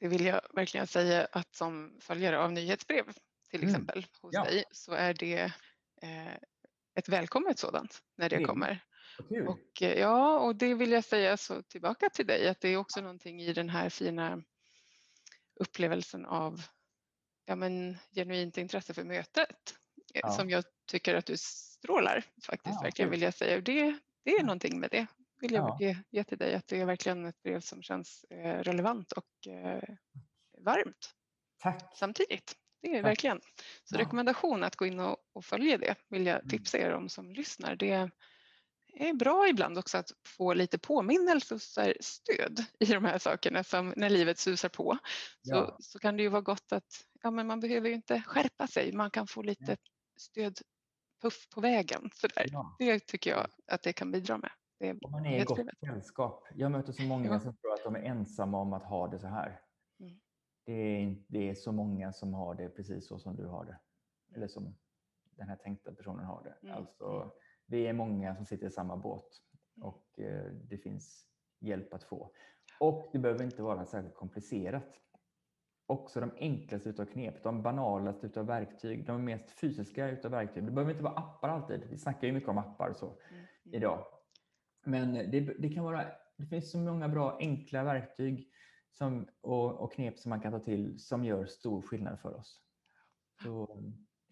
det vill jag verkligen säga att som följare av nyhetsbrev till mm. exempel hos ja. dig så är det eh, ett välkommet sådant när det kommer. Och, eh, ja, och det vill jag säga så tillbaka till dig att det är också någonting i den här fina upplevelsen av ja, men, genuint intresse för mötet eh, ja. som jag tycker att du strålar faktiskt, ja, verkligen vill jag säga. Det, det är någonting med det, vill jag ja. ge, till dig, att det är verkligen ett brev som känns relevant och varmt Tack. samtidigt. Det är Tack. verkligen. Så rekommendation att gå in och, och följa det vill jag mm. tipsa er om som lyssnar. Det, är bra ibland också att få lite påminnelse och stöd i de här sakerna som när livet susar på. Så, ja. så kan det ju vara gott att ja, men man behöver ju inte skärpa sig, man kan få lite stöd puff på vägen. Så där. Ja. Det tycker jag att det kan bidra med. Det är man är i gott sällskap. Jag möter så många ja. som tror att de är ensamma om att ha det så här. Det, är, det är så många som har det precis så som du har det. Eller som den här tänkta personen har det. Mm. Alltså, mm vi är många som sitter i samma båt mm. och eh, det finns hjälp att få. Och det behöver inte vara särskilt komplicerat. Också de enklaste utav knep, de banalaste utav verktyg, de mest fysiska utav verktyg. Det behöver inte vara appar alltid. Vi snackar ju mycket om appar och så mm. mm. idag. Men det, det, kan vara, det finns så många bra enkla verktyg som, och, och, knep som man kan ta till som gör stor skillnad för oss. Så,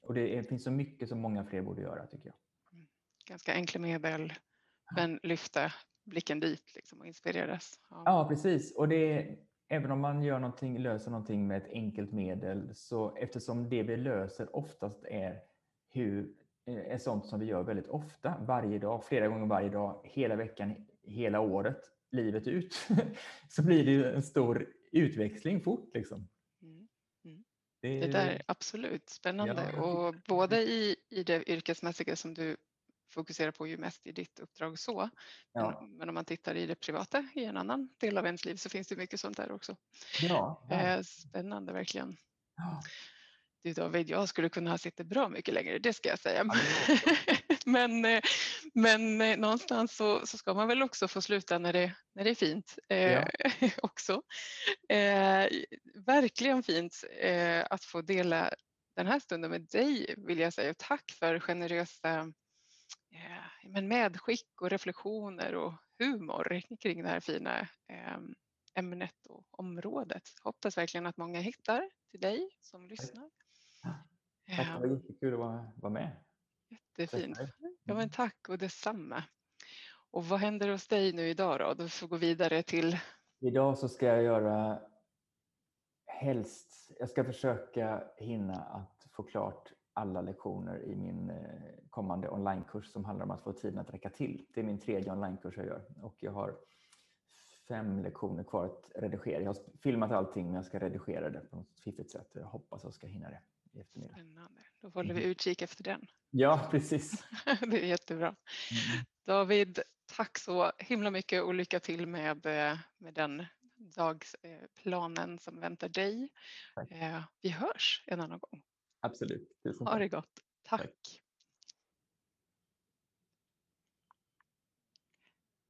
och det är, finns så mycket som många fler borde göra tycker jag ganska enkla medel men lyfta blicken dit liksom, och inspireras. Ja. ja, precis. Och det även om man gör någonting, löser någonting med ett enkelt medel så eftersom det vi löser oftast är hur, är sånt som vi gör väldigt ofta, varje dag, flera gånger varje dag, hela veckan, hela året, livet ut, *laughs* så blir det ju en stor utväxling fort. Liksom. Mm. Mm. Det, det där är absolut spännande ja. och både i, i det yrkesmässiga som du fokuserar på ju mest i ditt uppdrag så. Ja. Men, men, om man tittar i det privata i en annan del av ens liv så finns det mycket sånt där också. Ja, ja. Eh, spännande verkligen. Du David, jag skulle kunna ha suttit bra mycket längre, det ska jag säga. *laughs* men, eh, men eh, någonstans så, så, ska man väl också få sluta när det, när det är fint eh, *laughs* också. Eh, verkligen fint att få dela den här stunden med dig vill jag säga. Tack för generösa men medskick och reflektioner och humor kring det här fina ämnet och området. Hoppas verkligen att många hittar till dig som lyssnar. Tack, det var jättekul att vara med. Jättefint. Ja, men tack och detsamma. Och vad händer hos dig nu idag då? Du får gå vidare till... Idag så ska jag göra helst, jag ska försöka hinna att få klart alla lektioner i min eh, kommande onlinekurs som handlar om att få tiden att räcka till. Det är min tredje onlinekurs jag gör och jag har fem lektioner kvar att redigera. Jag har filmat allting men jag ska redigera det på något fiffigt sätt. Jag hoppas jag ska hinna det i eftermiddag. Spännande. Då håller vi mm. utkik efter den. Ja, precis. *laughs* det är jättebra. Mm. David, tack så himla mycket och lycka till med, eh, med den dagsplanen som väntar dig. Tack. Eh, vi hörs en annan gång. Absolut. Tusen ha det gott. Tack. Tack.